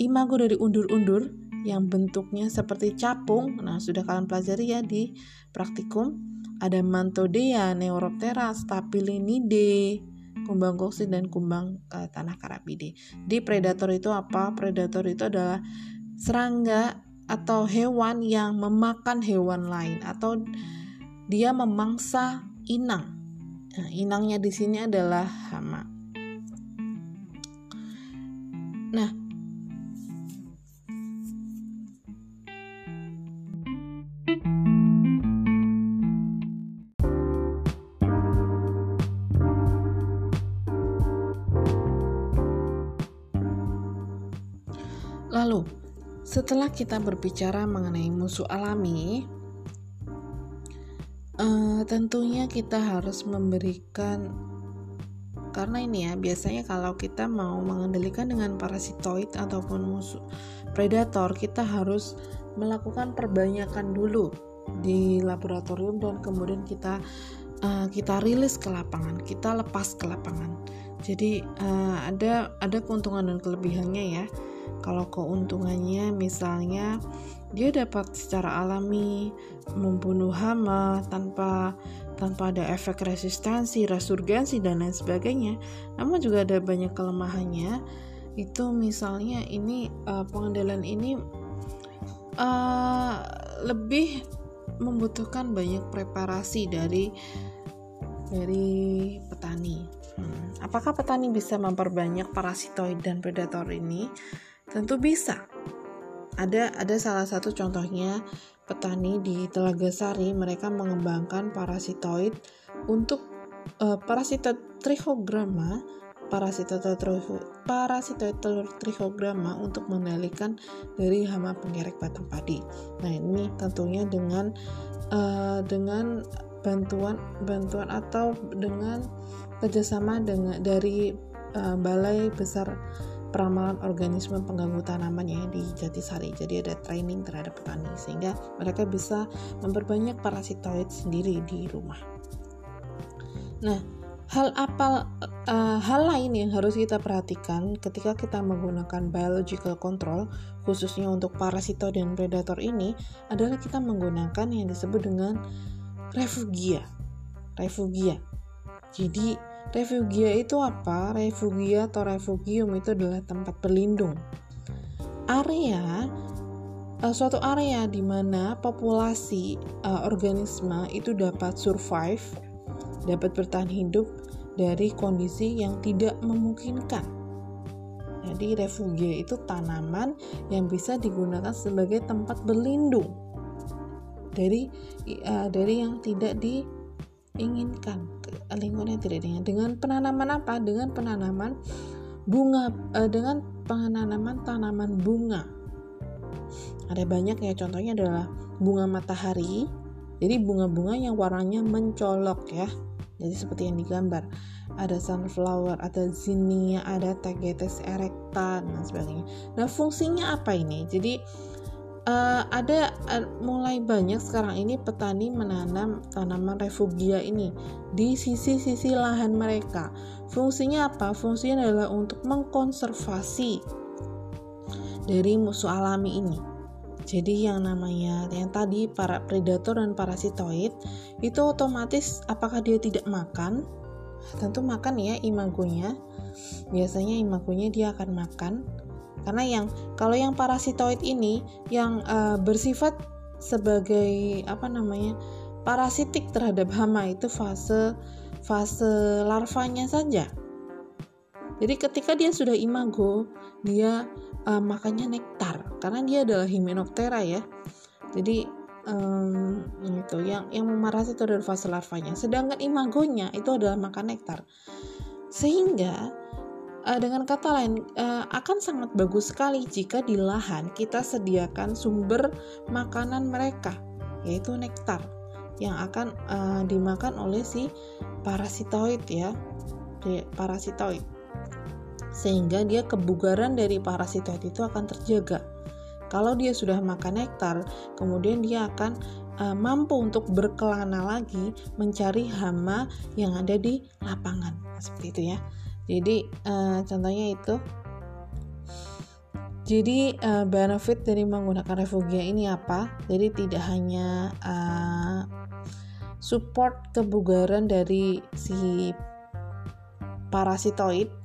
imago dari undur-undur yang bentuknya seperti capung nah sudah kalian pelajari ya di praktikum ada Mantodea Neuroptera Staphylinide kumbang koksid dan kumbang uh, tanah karabide. Di predator itu apa? Predator itu adalah serangga atau hewan yang memakan hewan lain atau dia memangsa inang. Nah, inangnya di sini adalah hama. Nah, Lalu, setelah kita berbicara mengenai musuh alami, uh, tentunya kita harus memberikan karena ini ya biasanya kalau kita mau mengendalikan dengan parasitoid ataupun musuh predator kita harus melakukan perbanyakan dulu di laboratorium dan kemudian kita uh, kita rilis ke lapangan kita lepas ke lapangan. Jadi uh, ada ada keuntungan dan kelebihannya ya. Kalau keuntungannya misalnya dia dapat secara alami membunuh hama tanpa tanpa ada efek resistansi, resurgensi dan lain sebagainya. Namun juga ada banyak kelemahannya. Itu misalnya ini uh, pengendalian ini uh, lebih membutuhkan banyak preparasi dari dari petani. Hmm. Apakah petani bisa memperbanyak parasitoid dan predator ini? Tentu bisa. Ada ada salah satu contohnya petani di Telaga Sari mereka mengembangkan parasitoid untuk uh, parasitoid trichogramma parasitoid parasitoid trichogramma untuk mengendalikan dari hama penggerek batang padi. Nah ini tentunya dengan uh, dengan bantuan bantuan atau dengan kerjasama dengan dari uh, balai besar peramalan organisme pengganggu tanamannya di Jatisari. Jadi ada training terhadap petani sehingga mereka bisa memperbanyak parasitoid sendiri di rumah. Nah, hal apa uh, hal lain yang harus kita perhatikan ketika kita menggunakan biological control khususnya untuk parasitoid dan predator ini adalah kita menggunakan yang disebut dengan refugia. Refugia. Jadi Refugia itu apa? Refugia atau refugium itu adalah tempat berlindung. Area uh, suatu area di mana populasi uh, organisme itu dapat survive, dapat bertahan hidup dari kondisi yang tidak memungkinkan. Jadi refugia itu tanaman yang bisa digunakan sebagai tempat berlindung dari uh, dari yang tidak di inginkan lingkungan yang tidak diinginkan dengan penanaman apa? Dengan penanaman bunga eh, dengan penanaman tanaman bunga. Ada banyak ya contohnya adalah bunga matahari. Jadi bunga-bunga yang warnanya mencolok ya. Jadi seperti yang digambar. Ada sunflower, ada zinnia, ada tagetes erecta dan sebagainya. Nah, fungsinya apa ini? Jadi uh, ada uh, mulai banyak sekarang ini petani menanam tanaman refugia ini di sisi-sisi lahan mereka. Fungsinya apa? Fungsinya adalah untuk mengkonservasi dari musuh alami ini. Jadi yang namanya yang tadi para predator dan parasitoid itu otomatis apakah dia tidak makan tentu makan ya imagonya biasanya imagonya dia akan makan karena yang kalau yang parasitoid ini yang uh, bersifat sebagai apa namanya parasitik terhadap hama itu fase fase larvanya saja. Jadi ketika dia sudah imago dia uh, makannya nektar. Karena dia adalah Hymenoptera ya. Jadi um, itu yang yang memaras itu adalah fase larvanya. Sedangkan imagonya itu adalah makan nektar. Sehingga uh, dengan kata lain uh, akan sangat bagus sekali jika di lahan kita sediakan sumber makanan mereka yaitu nektar yang akan uh, dimakan oleh si parasitoid ya parasitoid sehingga dia kebugaran dari parasitoid itu akan terjaga kalau dia sudah makan nektar, kemudian dia akan mampu untuk berkelana lagi mencari hama yang ada di lapangan. Nah, seperti itu ya. Jadi uh, contohnya itu. Jadi uh, benefit dari menggunakan refugia ini apa? Jadi tidak hanya uh, support kebugaran dari si parasitoid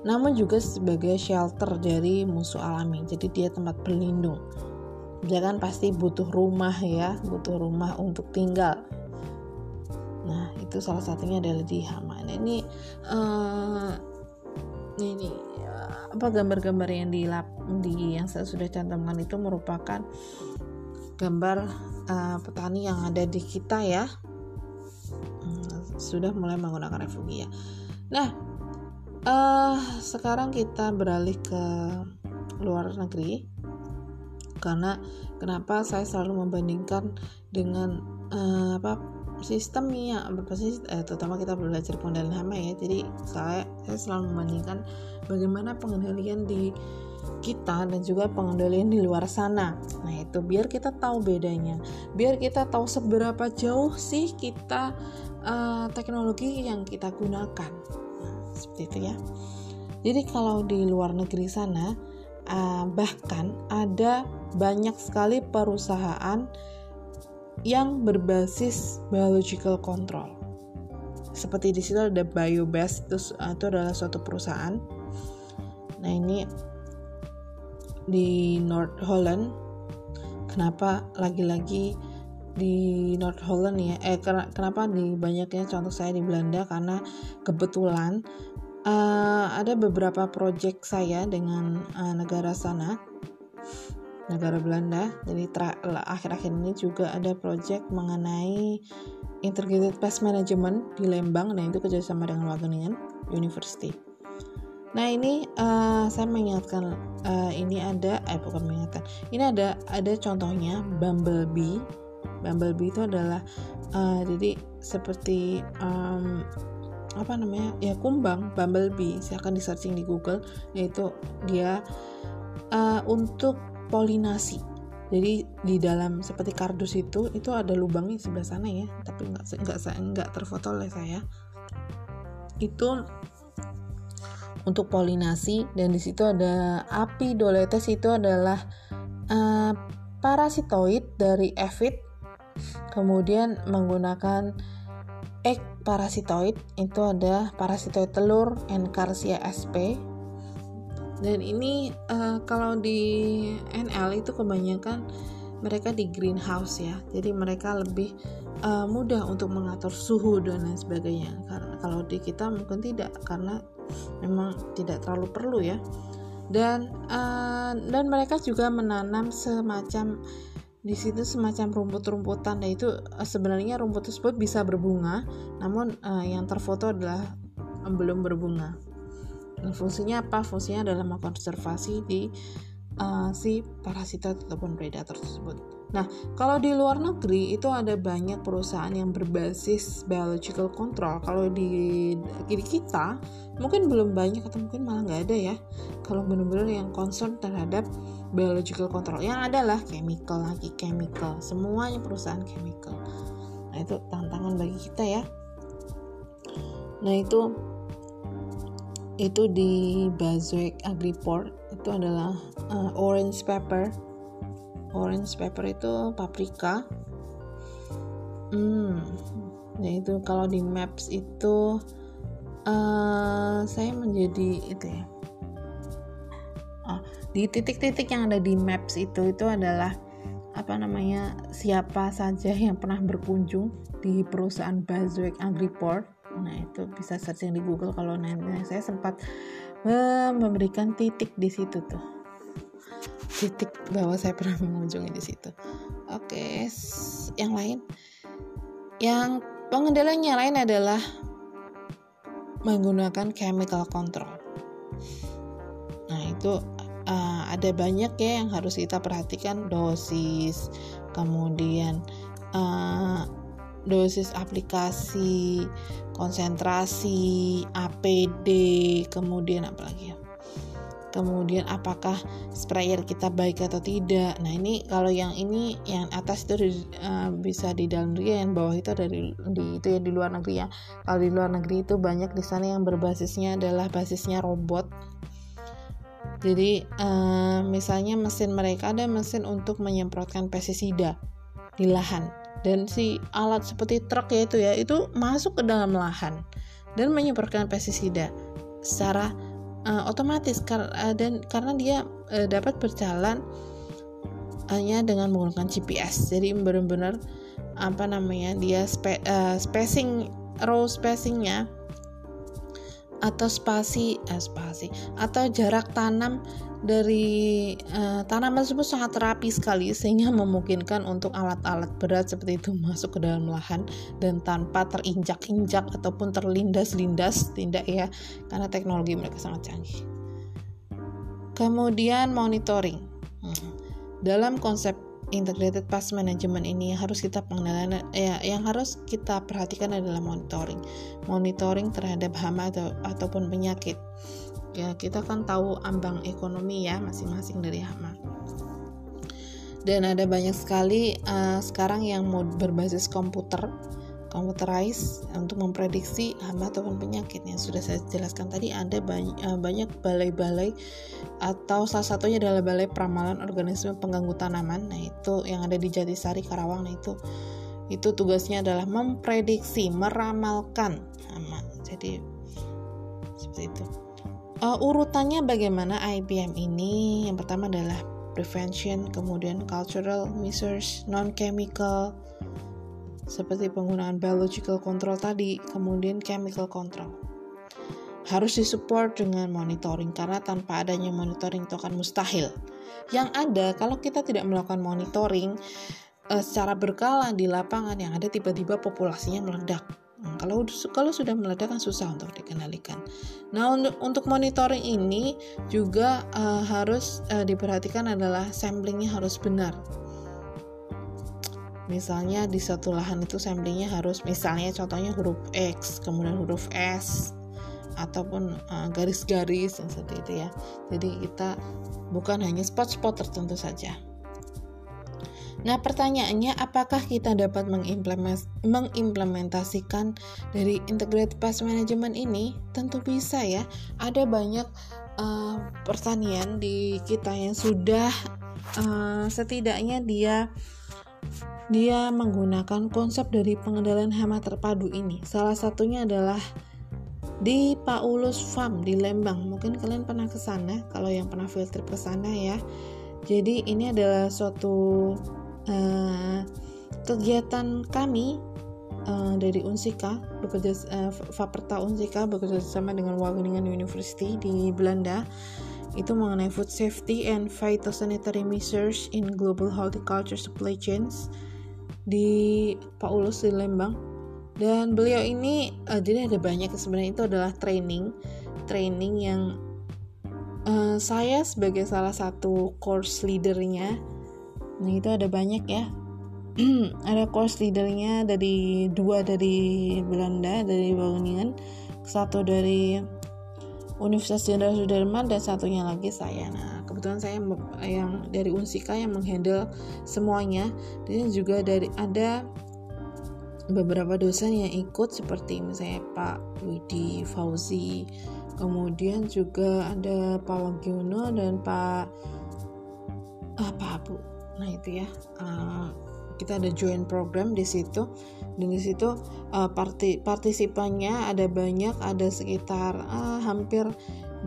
namun juga sebagai shelter dari musuh alami. Jadi dia tempat berlindung. Dia kan pasti butuh rumah ya, butuh rumah untuk tinggal. Nah, itu salah satunya adalah di hama. Nah, ini uh, ini uh, apa gambar-gambar yang di lap di yang saya sudah cantumkan itu merupakan gambar uh, petani yang ada di kita ya. Hmm, sudah mulai menggunakan refugia. Nah, uh, sekarang kita beralih ke luar negeri karena kenapa saya selalu membandingkan dengan uh, apa sistemnya apa sih eh, terutama kita belajar pengendalian hama ya. Jadi saya saya selalu membandingkan bagaimana pengendalian di kita dan juga pengendalian di luar sana. Nah itu biar kita tahu bedanya. Biar kita tahu seberapa jauh sih kita uh, teknologi yang kita gunakan. Seperti itu ya. Jadi kalau di luar negeri sana uh, bahkan ada banyak sekali perusahaan yang berbasis biological control. Seperti di situ ada Biobest itu, uh, itu adalah suatu perusahaan. Nah ini di North Holland. Kenapa lagi-lagi di North Holland ya? Eh kenapa di banyaknya contoh saya di Belanda? Karena kebetulan uh, ada beberapa project saya dengan uh, negara sana negara Belanda. Jadi akhir-akhir ini juga ada project mengenai integrated pest management di Lembang dan itu kerjasama dengan Wageningen University. Nah ini uh, saya mengingatkan uh, ini ada eh bukan mengingatkan ini ada ada contohnya bumblebee. Bumblebee itu adalah uh, jadi seperti um, apa namanya ya kumbang bumblebee. Silahkan di searching di Google. Yaitu dia uh, untuk polinasi. Jadi di dalam seperti kardus itu itu ada lubangnya di sebelah sana ya. Tapi nggak nggak nggak terfoto oleh saya. Itu untuk polinasi dan di situ ada api. Doletes itu adalah uh, parasitoid dari ephit kemudian menggunakan egg parasitoid. Itu ada parasitoid telur Encarsia sp dan ini uh, kalau di NL itu kebanyakan mereka di greenhouse ya. Jadi mereka lebih uh, mudah untuk mengatur suhu dan lain sebagainya. Karena kalau di kita mungkin tidak karena memang tidak terlalu perlu ya. Dan uh, dan mereka juga menanam semacam di situ semacam rumput-rumputan. Dan itu uh, sebenarnya rumput tersebut bisa berbunga. Namun uh, yang terfoto adalah belum berbunga Nah, fungsinya apa? Fungsinya adalah mengkonservasi di uh, si parasita ataupun predator tersebut. Nah, kalau di luar negeri itu ada banyak perusahaan yang berbasis biological control. Kalau di, di kita mungkin belum banyak atau mungkin malah nggak ada ya. Kalau benar-benar yang concern terhadap biological control, yang adalah chemical lagi chemical, semuanya perusahaan chemical. Nah itu tantangan bagi kita ya. Nah itu itu di Bazwek Agriport. Itu adalah uh, orange pepper. Orange pepper itu paprika. Hmm. Ya itu kalau di maps itu uh, saya menjadi itu ya. Oh, di titik-titik yang ada di maps itu itu adalah apa namanya siapa saja yang pernah berkunjung di perusahaan Bazwek Agriport nah itu bisa searching di Google kalau nanti saya sempat memberikan titik di situ tuh. Titik bahwa saya pernah mengunjungi di situ. Oke yang lain? Yang pengendaliannya lain adalah menggunakan chemical control. Nah itu uh, ada banyak ya yang harus kita perhatikan. Dosis kemudian uh, dosis aplikasi, konsentrasi, APD, kemudian apa lagi ya? Kemudian apakah sprayer kita baik atau tidak? Nah ini kalau yang ini yang atas itu uh, bisa di dalam negeri, yang bawah itu dari di itu ya di luar negeri ya. Kalau di luar negeri itu banyak di sana yang berbasisnya adalah basisnya robot. Jadi uh, misalnya mesin mereka ada mesin untuk menyemprotkan pestisida di lahan dan si alat seperti truk ya itu ya itu masuk ke dalam lahan dan menyemprotkan pestisida secara uh, otomatis kar uh, dan karena dia uh, dapat berjalan hanya dengan menggunakan GPS jadi benar-benar apa namanya dia spe uh, spacing row spacingnya atau spasi eh, spasi atau jarak tanam dari uh, tanaman tersebut sangat rapi sekali sehingga memungkinkan untuk alat-alat berat seperti itu masuk ke dalam lahan dan tanpa terinjak-injak ataupun terlindas-lindas tidak ya karena teknologi mereka sangat canggih. Kemudian monitoring. Hmm. Dalam konsep integrated pest management ini harus kita pengenalan ya yang harus kita perhatikan adalah monitoring monitoring terhadap hama atau ataupun penyakit ya kita kan tahu ambang ekonomi ya masing-masing dari hama dan ada banyak sekali uh, sekarang yang mau berbasis komputer computerized untuk memprediksi hama ataupun penyakit. Yang sudah saya jelaskan tadi ada banyak, uh, banyak balai-balai atau salah satunya adalah balai peramalan organisme pengganggu tanaman. Nah itu yang ada di Jatisari Karawang. Nah itu itu tugasnya adalah memprediksi meramalkan hama jadi seperti itu uh, urutannya bagaimana IPM ini yang pertama adalah prevention kemudian cultural measures non chemical seperti penggunaan biological control tadi, kemudian chemical control. Harus disupport dengan monitoring karena tanpa adanya monitoring itu akan mustahil. Yang ada kalau kita tidak melakukan monitoring uh, secara berkala di lapangan yang ada tiba-tiba populasinya meledak. Hmm, kalau kalau sudah meledak kan susah untuk dikendalikan. Nah untuk untuk monitoring ini juga uh, harus uh, diperhatikan adalah samplingnya harus benar. Misalnya di satu lahan itu samplingnya harus misalnya contohnya huruf X kemudian huruf S ataupun eh, garis-garis uh, seperti itu ya. Jadi kita bukan hanya spot-spot tertentu saja Nah pertanyaannya apakah kita dapat mengimplementasikan dari integrated pest management ini? Tentu bisa ya. Ada banyak uh, pertanian di kita yang sudah uh, setidaknya dia dia menggunakan konsep dari pengendalian hama terpadu ini. Salah satunya adalah di Paulus Farm di Lembang. Mungkin kalian pernah ke sana kalau yang pernah field trip ke sana ya. Jadi ini adalah suatu uh, kegiatan kami uh, dari Unsika bekerja uh, Faperta Unsika bekerja sama dengan Wageningen University di Belanda itu mengenai food safety and phytosanitary measures in global horticulture supply chains di Paulus di Lembang. Dan beliau ini uh, jadi ada banyak sebenarnya itu adalah training training yang uh, saya sebagai salah satu course leadernya nah itu ada banyak ya ada course leadernya dari dua dari Belanda dari Wageningen satu dari Universitas Jenderal Sudirman dan satunya lagi saya. Nah, kebetulan saya yang dari Unsika yang menghandle semuanya. Dan juga dari ada beberapa dosen yang ikut seperti misalnya Pak Widi Fauzi, kemudian juga ada Pak Wagiono dan Pak apa ah, Bu. Nah, itu ya. Uh, kita ada join program di situ. Dan di situ uh, parti partisipannya ada banyak ada sekitar uh, hampir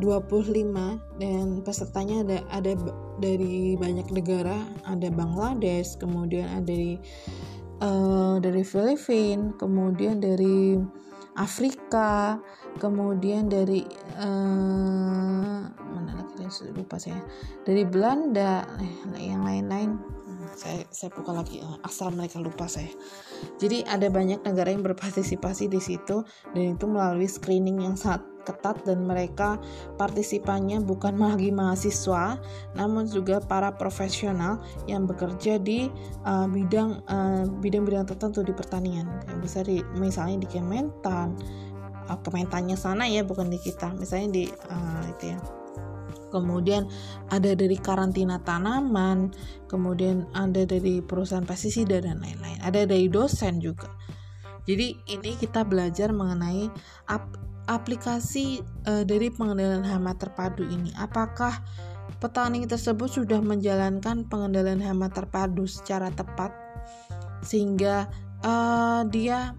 25 dan pesertanya ada ada dari banyak negara. Ada Bangladesh kemudian ada dari uh, dari Filipina kemudian dari Afrika kemudian dari uh, mana lagi lupa saya. Dari Belanda eh, yang lain-lain. Saya saya buka lagi. Uh, asal mereka lupa saya. Jadi ada banyak negara yang berpartisipasi di situ dan itu melalui screening yang sangat ketat dan mereka partisipannya bukan lagi mahasiswa namun juga para profesional yang bekerja di uh, bidang uh, bidang-bidang tertentu di pertanian yang bisa di misalnya di Kementan uh, Kementannya sana ya bukan di kita misalnya di uh, itu ya kemudian ada dari karantina tanaman, kemudian ada dari perusahaan pestisida dan lain-lain. Ada dari dosen juga. Jadi ini kita belajar mengenai aplikasi uh, dari pengendalian hama terpadu ini. Apakah petani tersebut sudah menjalankan pengendalian hama terpadu secara tepat? Sehingga uh, dia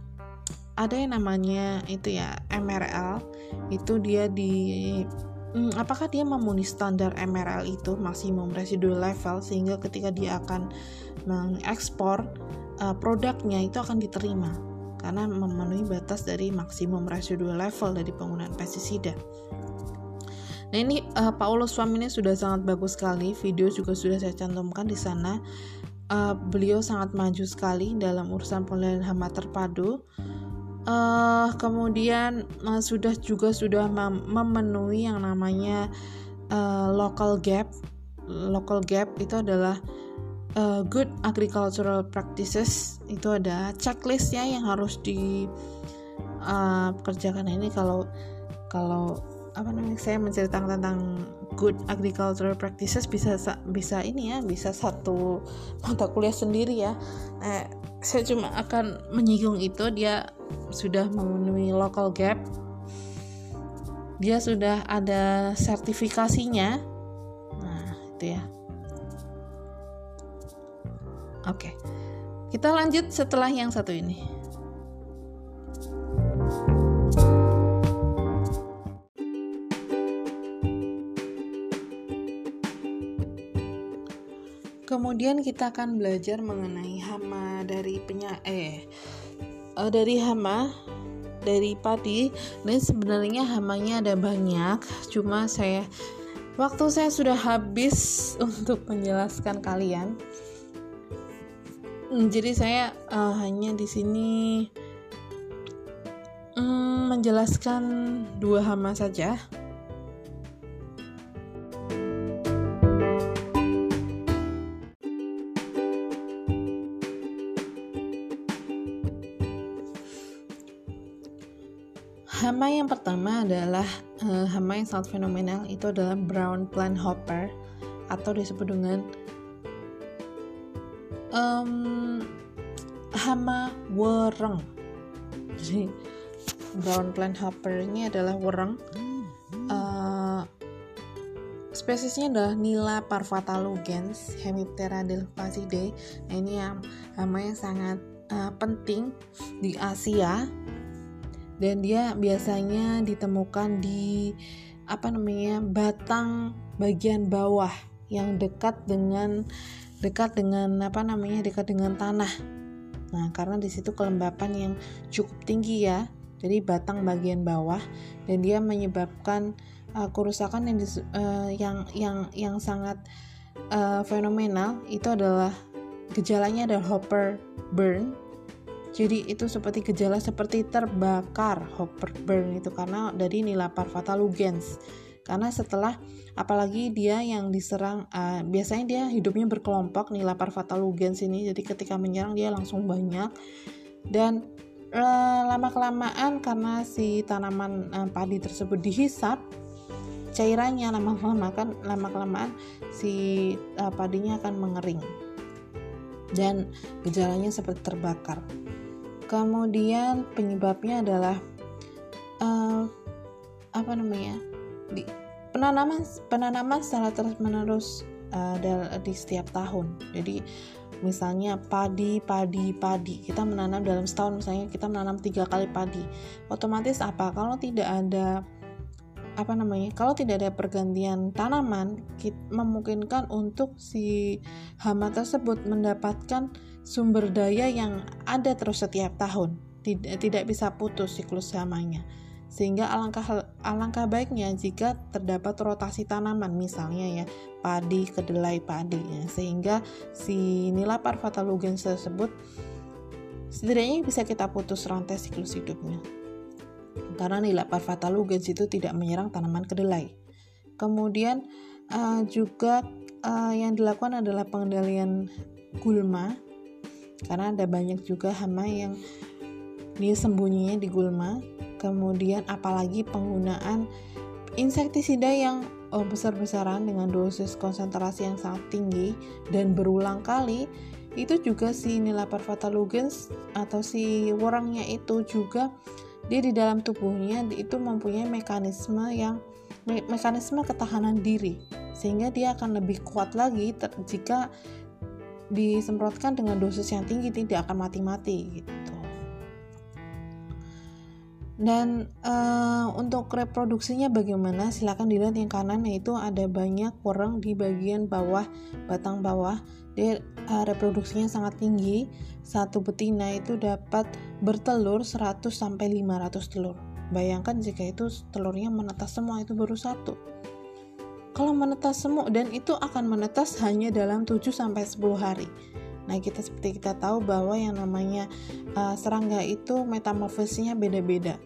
ada yang namanya itu ya MRL itu dia di hmm, apakah dia memenuhi standar MRL itu maksimum residual level sehingga ketika dia akan mengekspor uh, produknya itu akan diterima karena memenuhi batas dari maksimum residual level dari penggunaan pestisida. Nah ini uh, Paulus Swam sudah sangat bagus sekali, video juga sudah saya cantumkan di sana. Uh, beliau sangat maju sekali dalam urusan pengendalian hama terpadu uh, kemudian uh, sudah juga sudah mem memenuhi yang namanya uh, local gap local gap itu adalah uh, good agricultural practices itu ada checklistnya yang harus dikerjakan uh, ini kalau kalau apa namanya saya menceritakan tentang good agricultural practices bisa bisa ini ya bisa satu mata kuliah sendiri ya. Nah, saya cuma akan menyinggung itu dia sudah memenuhi local gap. Dia sudah ada sertifikasinya. Nah itu ya oke kita lanjut setelah yang satu ini Kemudian kita akan belajar mengenai hama dari penya eh uh, dari hama dari padi. Dan sebenarnya hamanya ada banyak, cuma saya waktu saya sudah habis untuk menjelaskan kalian. Hmm, jadi saya uh, hanya di sini um, menjelaskan dua hama saja. Hama yang pertama adalah uh, hama yang sangat fenomenal itu adalah brown plant hopper atau disebut dengan um, hama wereng. Jadi brown plant hopper ini adalah wereng. Uh, spesiesnya adalah Nila parvata lugens Hemiptera delphasidae. Nah, ini yang hama yang sangat uh, penting di Asia dan dia biasanya ditemukan di apa namanya batang bagian bawah yang dekat dengan dekat dengan apa namanya dekat dengan tanah. Nah, karena di situ kelembapan yang cukup tinggi ya. Jadi batang bagian bawah. Dan dia menyebabkan uh, kerusakan yang uh, yang yang yang sangat uh, fenomenal. Itu adalah gejalanya adalah hopper burn. Jadi itu seperti gejala seperti terbakar hopper burn itu. Karena dari nilapar fatalugens karena setelah apalagi dia yang diserang uh, biasanya dia hidupnya berkelompok nilapar fatalugens ini. Jadi ketika menyerang dia langsung banyak. Dan uh, lama kelamaan karena si tanaman uh, padi tersebut dihisap cairannya lama kelamaan lama kelamaan si uh, padinya akan mengering. Dan gejalanya seperti terbakar. Kemudian penyebabnya adalah uh, apa namanya di, penanaman penanaman secara terus menerus uh, di setiap tahun. Jadi misalnya padi padi padi kita menanam dalam setahun misalnya kita menanam tiga kali padi. Otomatis apa? Kalau tidak ada apa namanya kalau tidak ada pergantian tanaman memungkinkan untuk si hama tersebut mendapatkan sumber daya yang ada terus setiap tahun. Tidak tidak bisa putus siklus hamanya sehingga alangkah alangkah baiknya jika terdapat rotasi tanaman misalnya ya padi kedelai padi ya, sehingga si nila parvatalugens tersebut setidaknya bisa kita putus rantai siklus hidupnya. Karena nila parvatalugens itu tidak menyerang tanaman kedelai. Kemudian uh, juga uh, yang dilakukan adalah pengendalian gulma. Karena ada banyak juga hama yang dia sembunyinya di gulma kemudian apalagi penggunaan insektisida yang oh, besar-besaran dengan dosis konsentrasi yang sangat tinggi dan berulang kali itu juga si Nilapar fatalugens atau si warangnya itu juga dia di dalam tubuhnya itu mempunyai mekanisme yang me mekanisme ketahanan diri sehingga dia akan lebih kuat lagi jika disemprotkan dengan dosis yang tinggi tidak akan mati-mati gitu. Dan uh, untuk reproduksinya bagaimana? Silahkan dilihat yang kanan yaitu ada banyak orang di bagian bawah batang bawah. Dia uh, reproduksinya sangat tinggi. Satu betina itu dapat bertelur 100 sampai 500 telur. Bayangkan jika itu telurnya menetas semua itu baru satu kalau menetas semua dan itu akan menetas hanya dalam 7 sampai 10 hari. Nah, kita seperti kita tahu bahwa yang namanya uh, serangga itu metamorfosisnya beda-beda.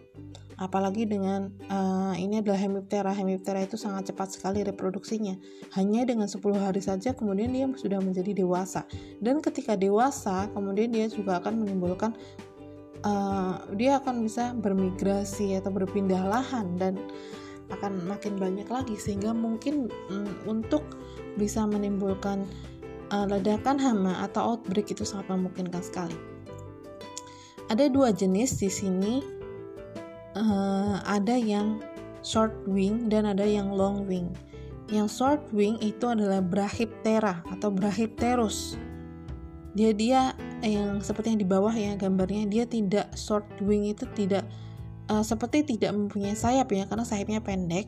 Apalagi dengan uh, ini adalah hemiptera. Hemiptera itu sangat cepat sekali reproduksinya. Hanya dengan 10 hari saja kemudian dia sudah menjadi dewasa. Dan ketika dewasa, kemudian dia juga akan menimbulkan uh, dia akan bisa bermigrasi atau berpindah lahan dan akan makin banyak lagi sehingga mungkin mm, untuk bisa menimbulkan uh, ledakan hama atau outbreak itu sangat memungkinkan sekali. Ada dua jenis di sini, uh, ada yang short wing dan ada yang long wing. Yang short wing itu adalah Brachyptera atau Brachypterus. Dia dia yang seperti yang di bawah ya gambarnya dia tidak short wing itu tidak uh, seperti tidak mempunyai sayap ya karena sayapnya pendek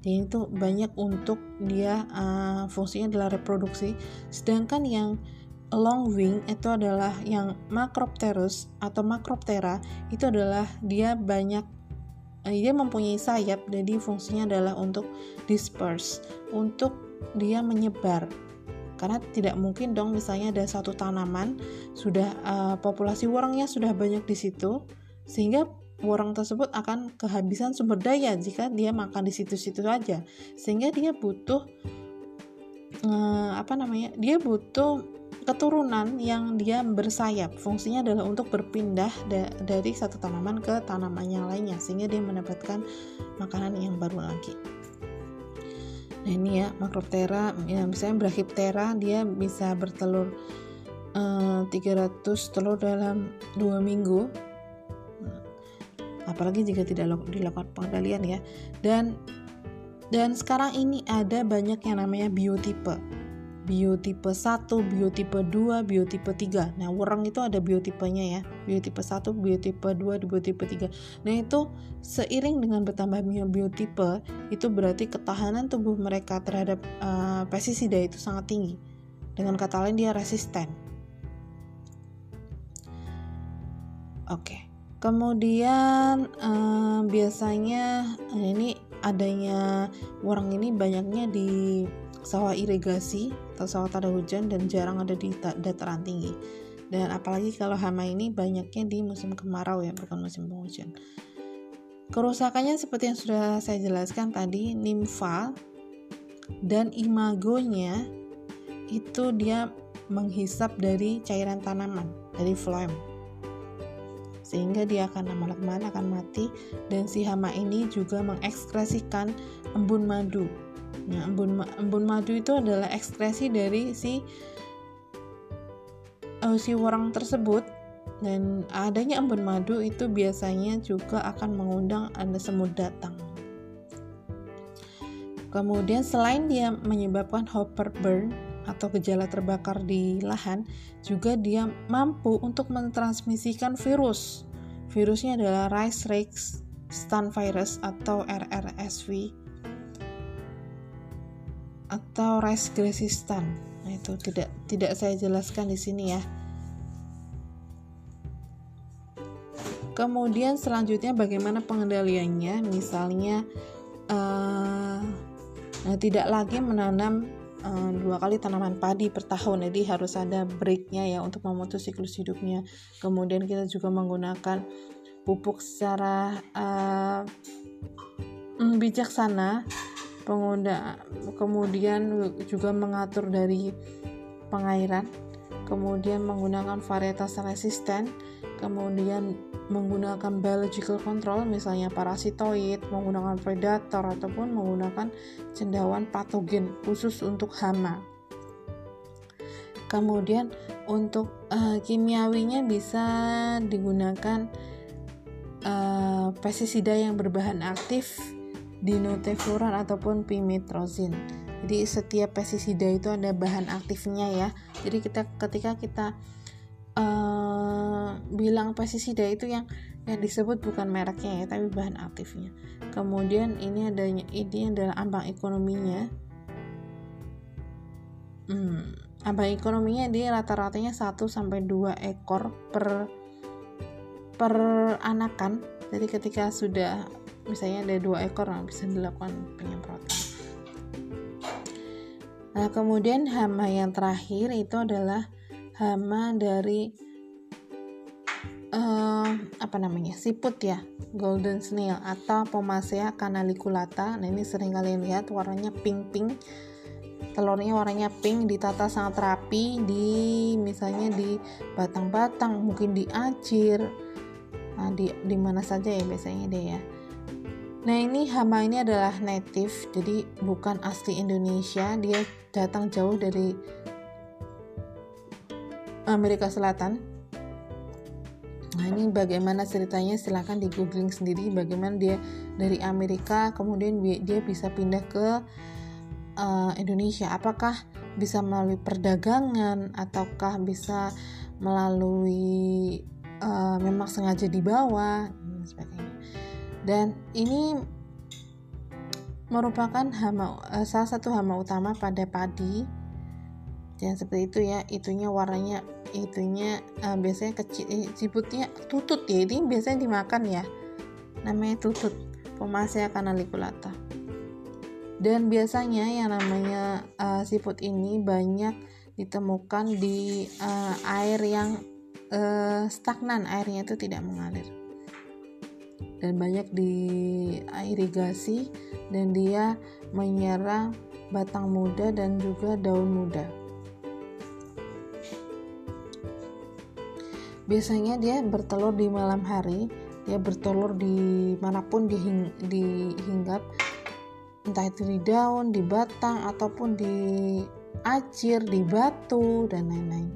jadi itu banyak untuk dia uh, fungsinya adalah reproduksi. Sedangkan yang long wing itu adalah yang Macropterus atau Macroptera itu adalah dia banyak uh, dia mempunyai sayap jadi fungsinya adalah untuk disperse untuk dia menyebar. Karena tidak mungkin dong misalnya ada satu tanaman sudah uh, populasi warangnya sudah banyak di situ sehingga orang tersebut akan kehabisan sumber daya jika dia makan di situ-situ saja sehingga dia butuh eh, apa namanya dia butuh keturunan yang dia bersayap. Fungsinya adalah untuk berpindah da dari satu tanaman ke tanaman yang lainnya sehingga dia mendapatkan makanan yang baru lagi. Nah ini ya makroptera ya misalnya brachyptera dia bisa bertelur eh, 300 telur dalam dua minggu apalagi jika tidak dilakukan pengendalian ya. Dan dan sekarang ini ada banyak yang namanya biotipe. Biotipe 1, biotipe 2, biotipe 3 nah orang itu ada biotipenya ya. Biotipe 1, biotipe 2, biotipe 3 nah itu seiring dengan bertambahnya biotipe itu berarti ketahanan tubuh mereka terhadap uh, pestisida itu sangat tinggi. Dengan kata lain dia resisten. Oke. okay. Kemudian eh, biasanya eh, ini adanya warang ini banyaknya di sawah irigasi atau sawah tanda hujan dan jarang ada di dataran tinggi. dan apalagi kalau hama ini banyaknya di musim kemarau ya bukan musim penghujan kerusakannya seperti yang sudah saya jelaskan tadi nimfa dan imagonya itu dia menghisap dari cairan tanaman dari phloem sehingga dia akan lama-lama akan mati dan si hama ini juga mengekskresikan embun madu. Nah, embun embun madu itu adalah ekskresi dari si uh, si orang tersebut dan adanya embun madu itu biasanya juga akan mengundang ada semut datang. Kemudian selain dia menyebabkan hopper burn atau gejala terbakar di lahan, juga dia mampu untuk mentransmisikan virus. Virusnya adalah rice rake stun virus atau RRSV atau rice resistant. Nah, itu tidak tidak saya jelaskan di sini ya. Kemudian selanjutnya bagaimana pengendaliannya? Misalnya uh, Nah, tidak lagi menanam dua kali tanaman padi per tahun, jadi harus ada breaknya ya untuk memutus siklus hidupnya. Kemudian kita juga menggunakan pupuk secara uh, bijaksana, pengguna, kemudian juga mengatur dari pengairan, kemudian menggunakan varietas resisten, kemudian menggunakan biological control misalnya parasitoid, menggunakan predator ataupun menggunakan cendawan patogen khusus untuk hama. Kemudian untuk uh, kimiawinya bisa digunakan uh, pestisida yang berbahan aktif dinotefluran ataupun pimitrozin. Jadi setiap pestisida itu ada bahan aktifnya ya. Jadi kita ketika kita uh, bilang pestisida itu yang yang disebut bukan mereknya ya tapi bahan aktifnya. Kemudian ini adanya ini adalah ambang ekonominya. Hmm, ambang ekonominya dia rata-ratanya 1 sampai 2 ekor per per anakan. Jadi ketika sudah misalnya ada dua ekor nah bisa dilakukan penyemprotan. Nah kemudian hama yang terakhir itu adalah hama dari uh, apa namanya siput ya golden snail atau Pomasea canaliculata nah ini sering kalian lihat warnanya pink pink. Telurnya warnanya pink ditata sangat rapi di misalnya di batang-batang mungkin di acir. Nah, di di mana saja ya biasanya deh ya. Nah ini hama ini adalah native jadi bukan asli Indonesia. Dia datang jauh dari Amerika Selatan. Nah ini bagaimana ceritanya silahkan di googling sendiri bagaimana dia dari Amerika kemudian dia bisa pindah ke uh, Indonesia. Apakah bisa melalui perdagangan ataukah bisa melalui uh, memang sengaja dibawa dan. Dan ini merupakan hama uh, salah satu hama utama pada padi jangan seperti itu ya. Itunya warnanya itunya uh, biasanya kecil eh, siputnya tutut ya. Ini biasanya dimakan ya. Namanya tutut Pomasea canaliculata dan biasanya yang namanya uh, siput ini banyak ditemukan di uh, air yang uh, stagnan. Airnya itu tidak mengalir. Dan banyak di irigasi dan dia menyerang batang muda dan juga daun muda biasanya dia bertelur di malam hari dia bertelur di mana pun dihing, dihinggap entah itu di daun, di batang ataupun di acir, di batu dan lain-lain.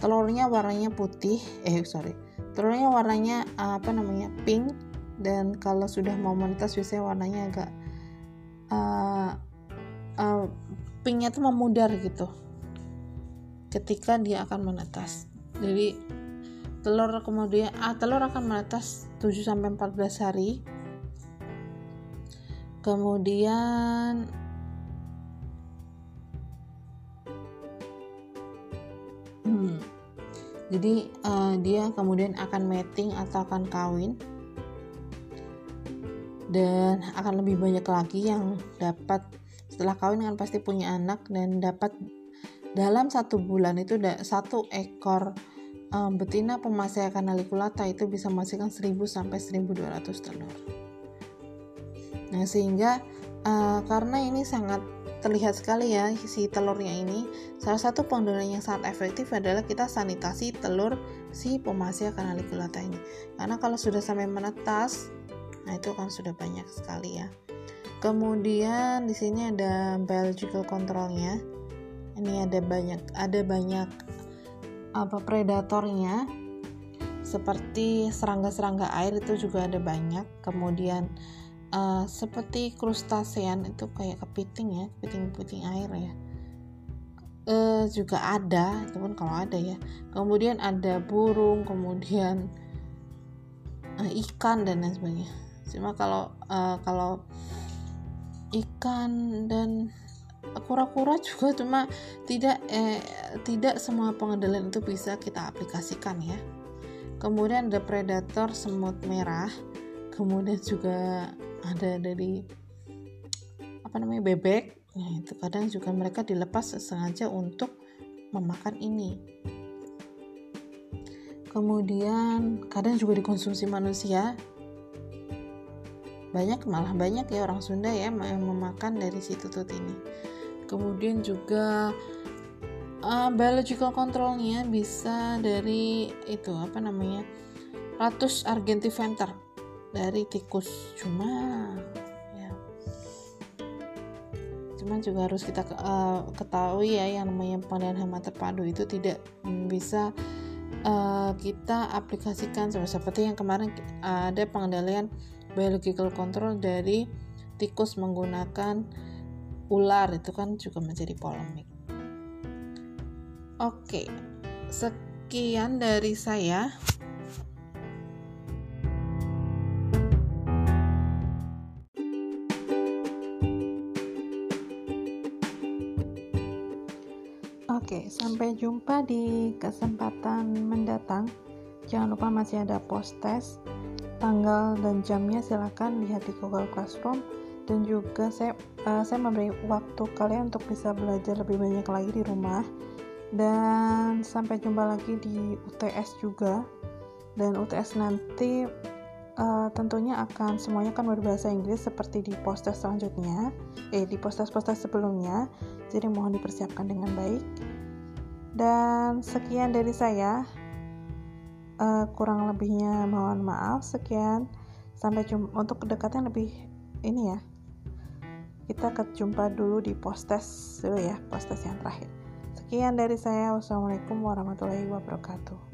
Telurnya warnanya putih, eh sorry, telurnya warnanya apa namanya pink dan kalau sudah mau menetas biasanya warnanya agak uh, uh, pinknya tuh memudar gitu ketika dia akan menetas. Jadi telur kemudian ah, telur akan menetas 7 sampai 14 hari. Kemudian hmm, jadi uh, dia kemudian akan mating atau akan kawin. Dan akan lebih banyak lagi yang dapat setelah kawin kan pasti punya anak dan dapat dalam satu bulan itu satu ekor um, betina pemasya kanaliculata itu bisa menghasilkan 1000 sampai 1200 telur. Nah, sehingga uh, karena ini sangat terlihat sekali ya si telurnya ini salah satu pengendalian yang sangat efektif adalah kita sanitasi telur si pemasya kanaliculata ini. Karena kalau sudah sampai menetas nah itu kan sudah banyak sekali ya. Kemudian di sini ada biological controlnya ini ada banyak ada banyak apa predatornya. Seperti serangga-serangga air itu juga ada banyak. Kemudian uh, seperti krustasean itu kayak kepiting ya kepiting-kepiting air ya. Uh, juga ada itu pun kalau ada ya. Kemudian ada burung kemudian uh, ikan dan lain sebagainya. Cuma kalau uh, kalau ikan dan kura-kura juga cuma tidak eh, tidak semua pengendalian itu bisa kita aplikasikan ya. Kemudian ada predator semut merah kemudian juga ada dari apa namanya bebek. Nah itu kadang juga mereka dilepas sengaja untuk memakan ini. Kemudian kadang juga dikonsumsi manusia banyak malah banyak ya orang Sunda ya yang memakan dari si tutut ini. Kemudian juga uh, biological controlnya bisa dari itu apa namanya ratus argentiventer dari tikus. Cuma ya cuma juga harus kita uh, ketahui ya yang namanya pengendalian hama terpadu itu tidak bisa uh, kita aplikasikan seperti yang kemarin ada pengendalian biological control dari tikus menggunakan ular itu kan juga menjadi polemik. Oke, sekian dari saya. Oke, sampai jumpa di kesempatan mendatang. Jangan lupa masih ada post test. Tanggal dan jamnya silakan lihat di Google Classroom dan juga saya uh, saya memberi waktu kalian untuk bisa belajar lebih banyak lagi di rumah. Dan sampai jumpa lagi di UTS juga. Dan UTS nanti uh, tentunya akan semuanya akan berbahasa Inggris seperti di poster selanjutnya, eh di poster-poster sebelumnya. Jadi mohon dipersiapkan dengan baik. Dan sekian dari saya. Uh, kurang lebihnya mohon maaf. Sekian. Sampai jumpa untuk kedekatan lebih ini ya. Kita kejumpa dulu di postes dulu ya, postes yang terakhir. Sekian dari saya. Wassalamualaikum warahmatullahi wabarakatuh.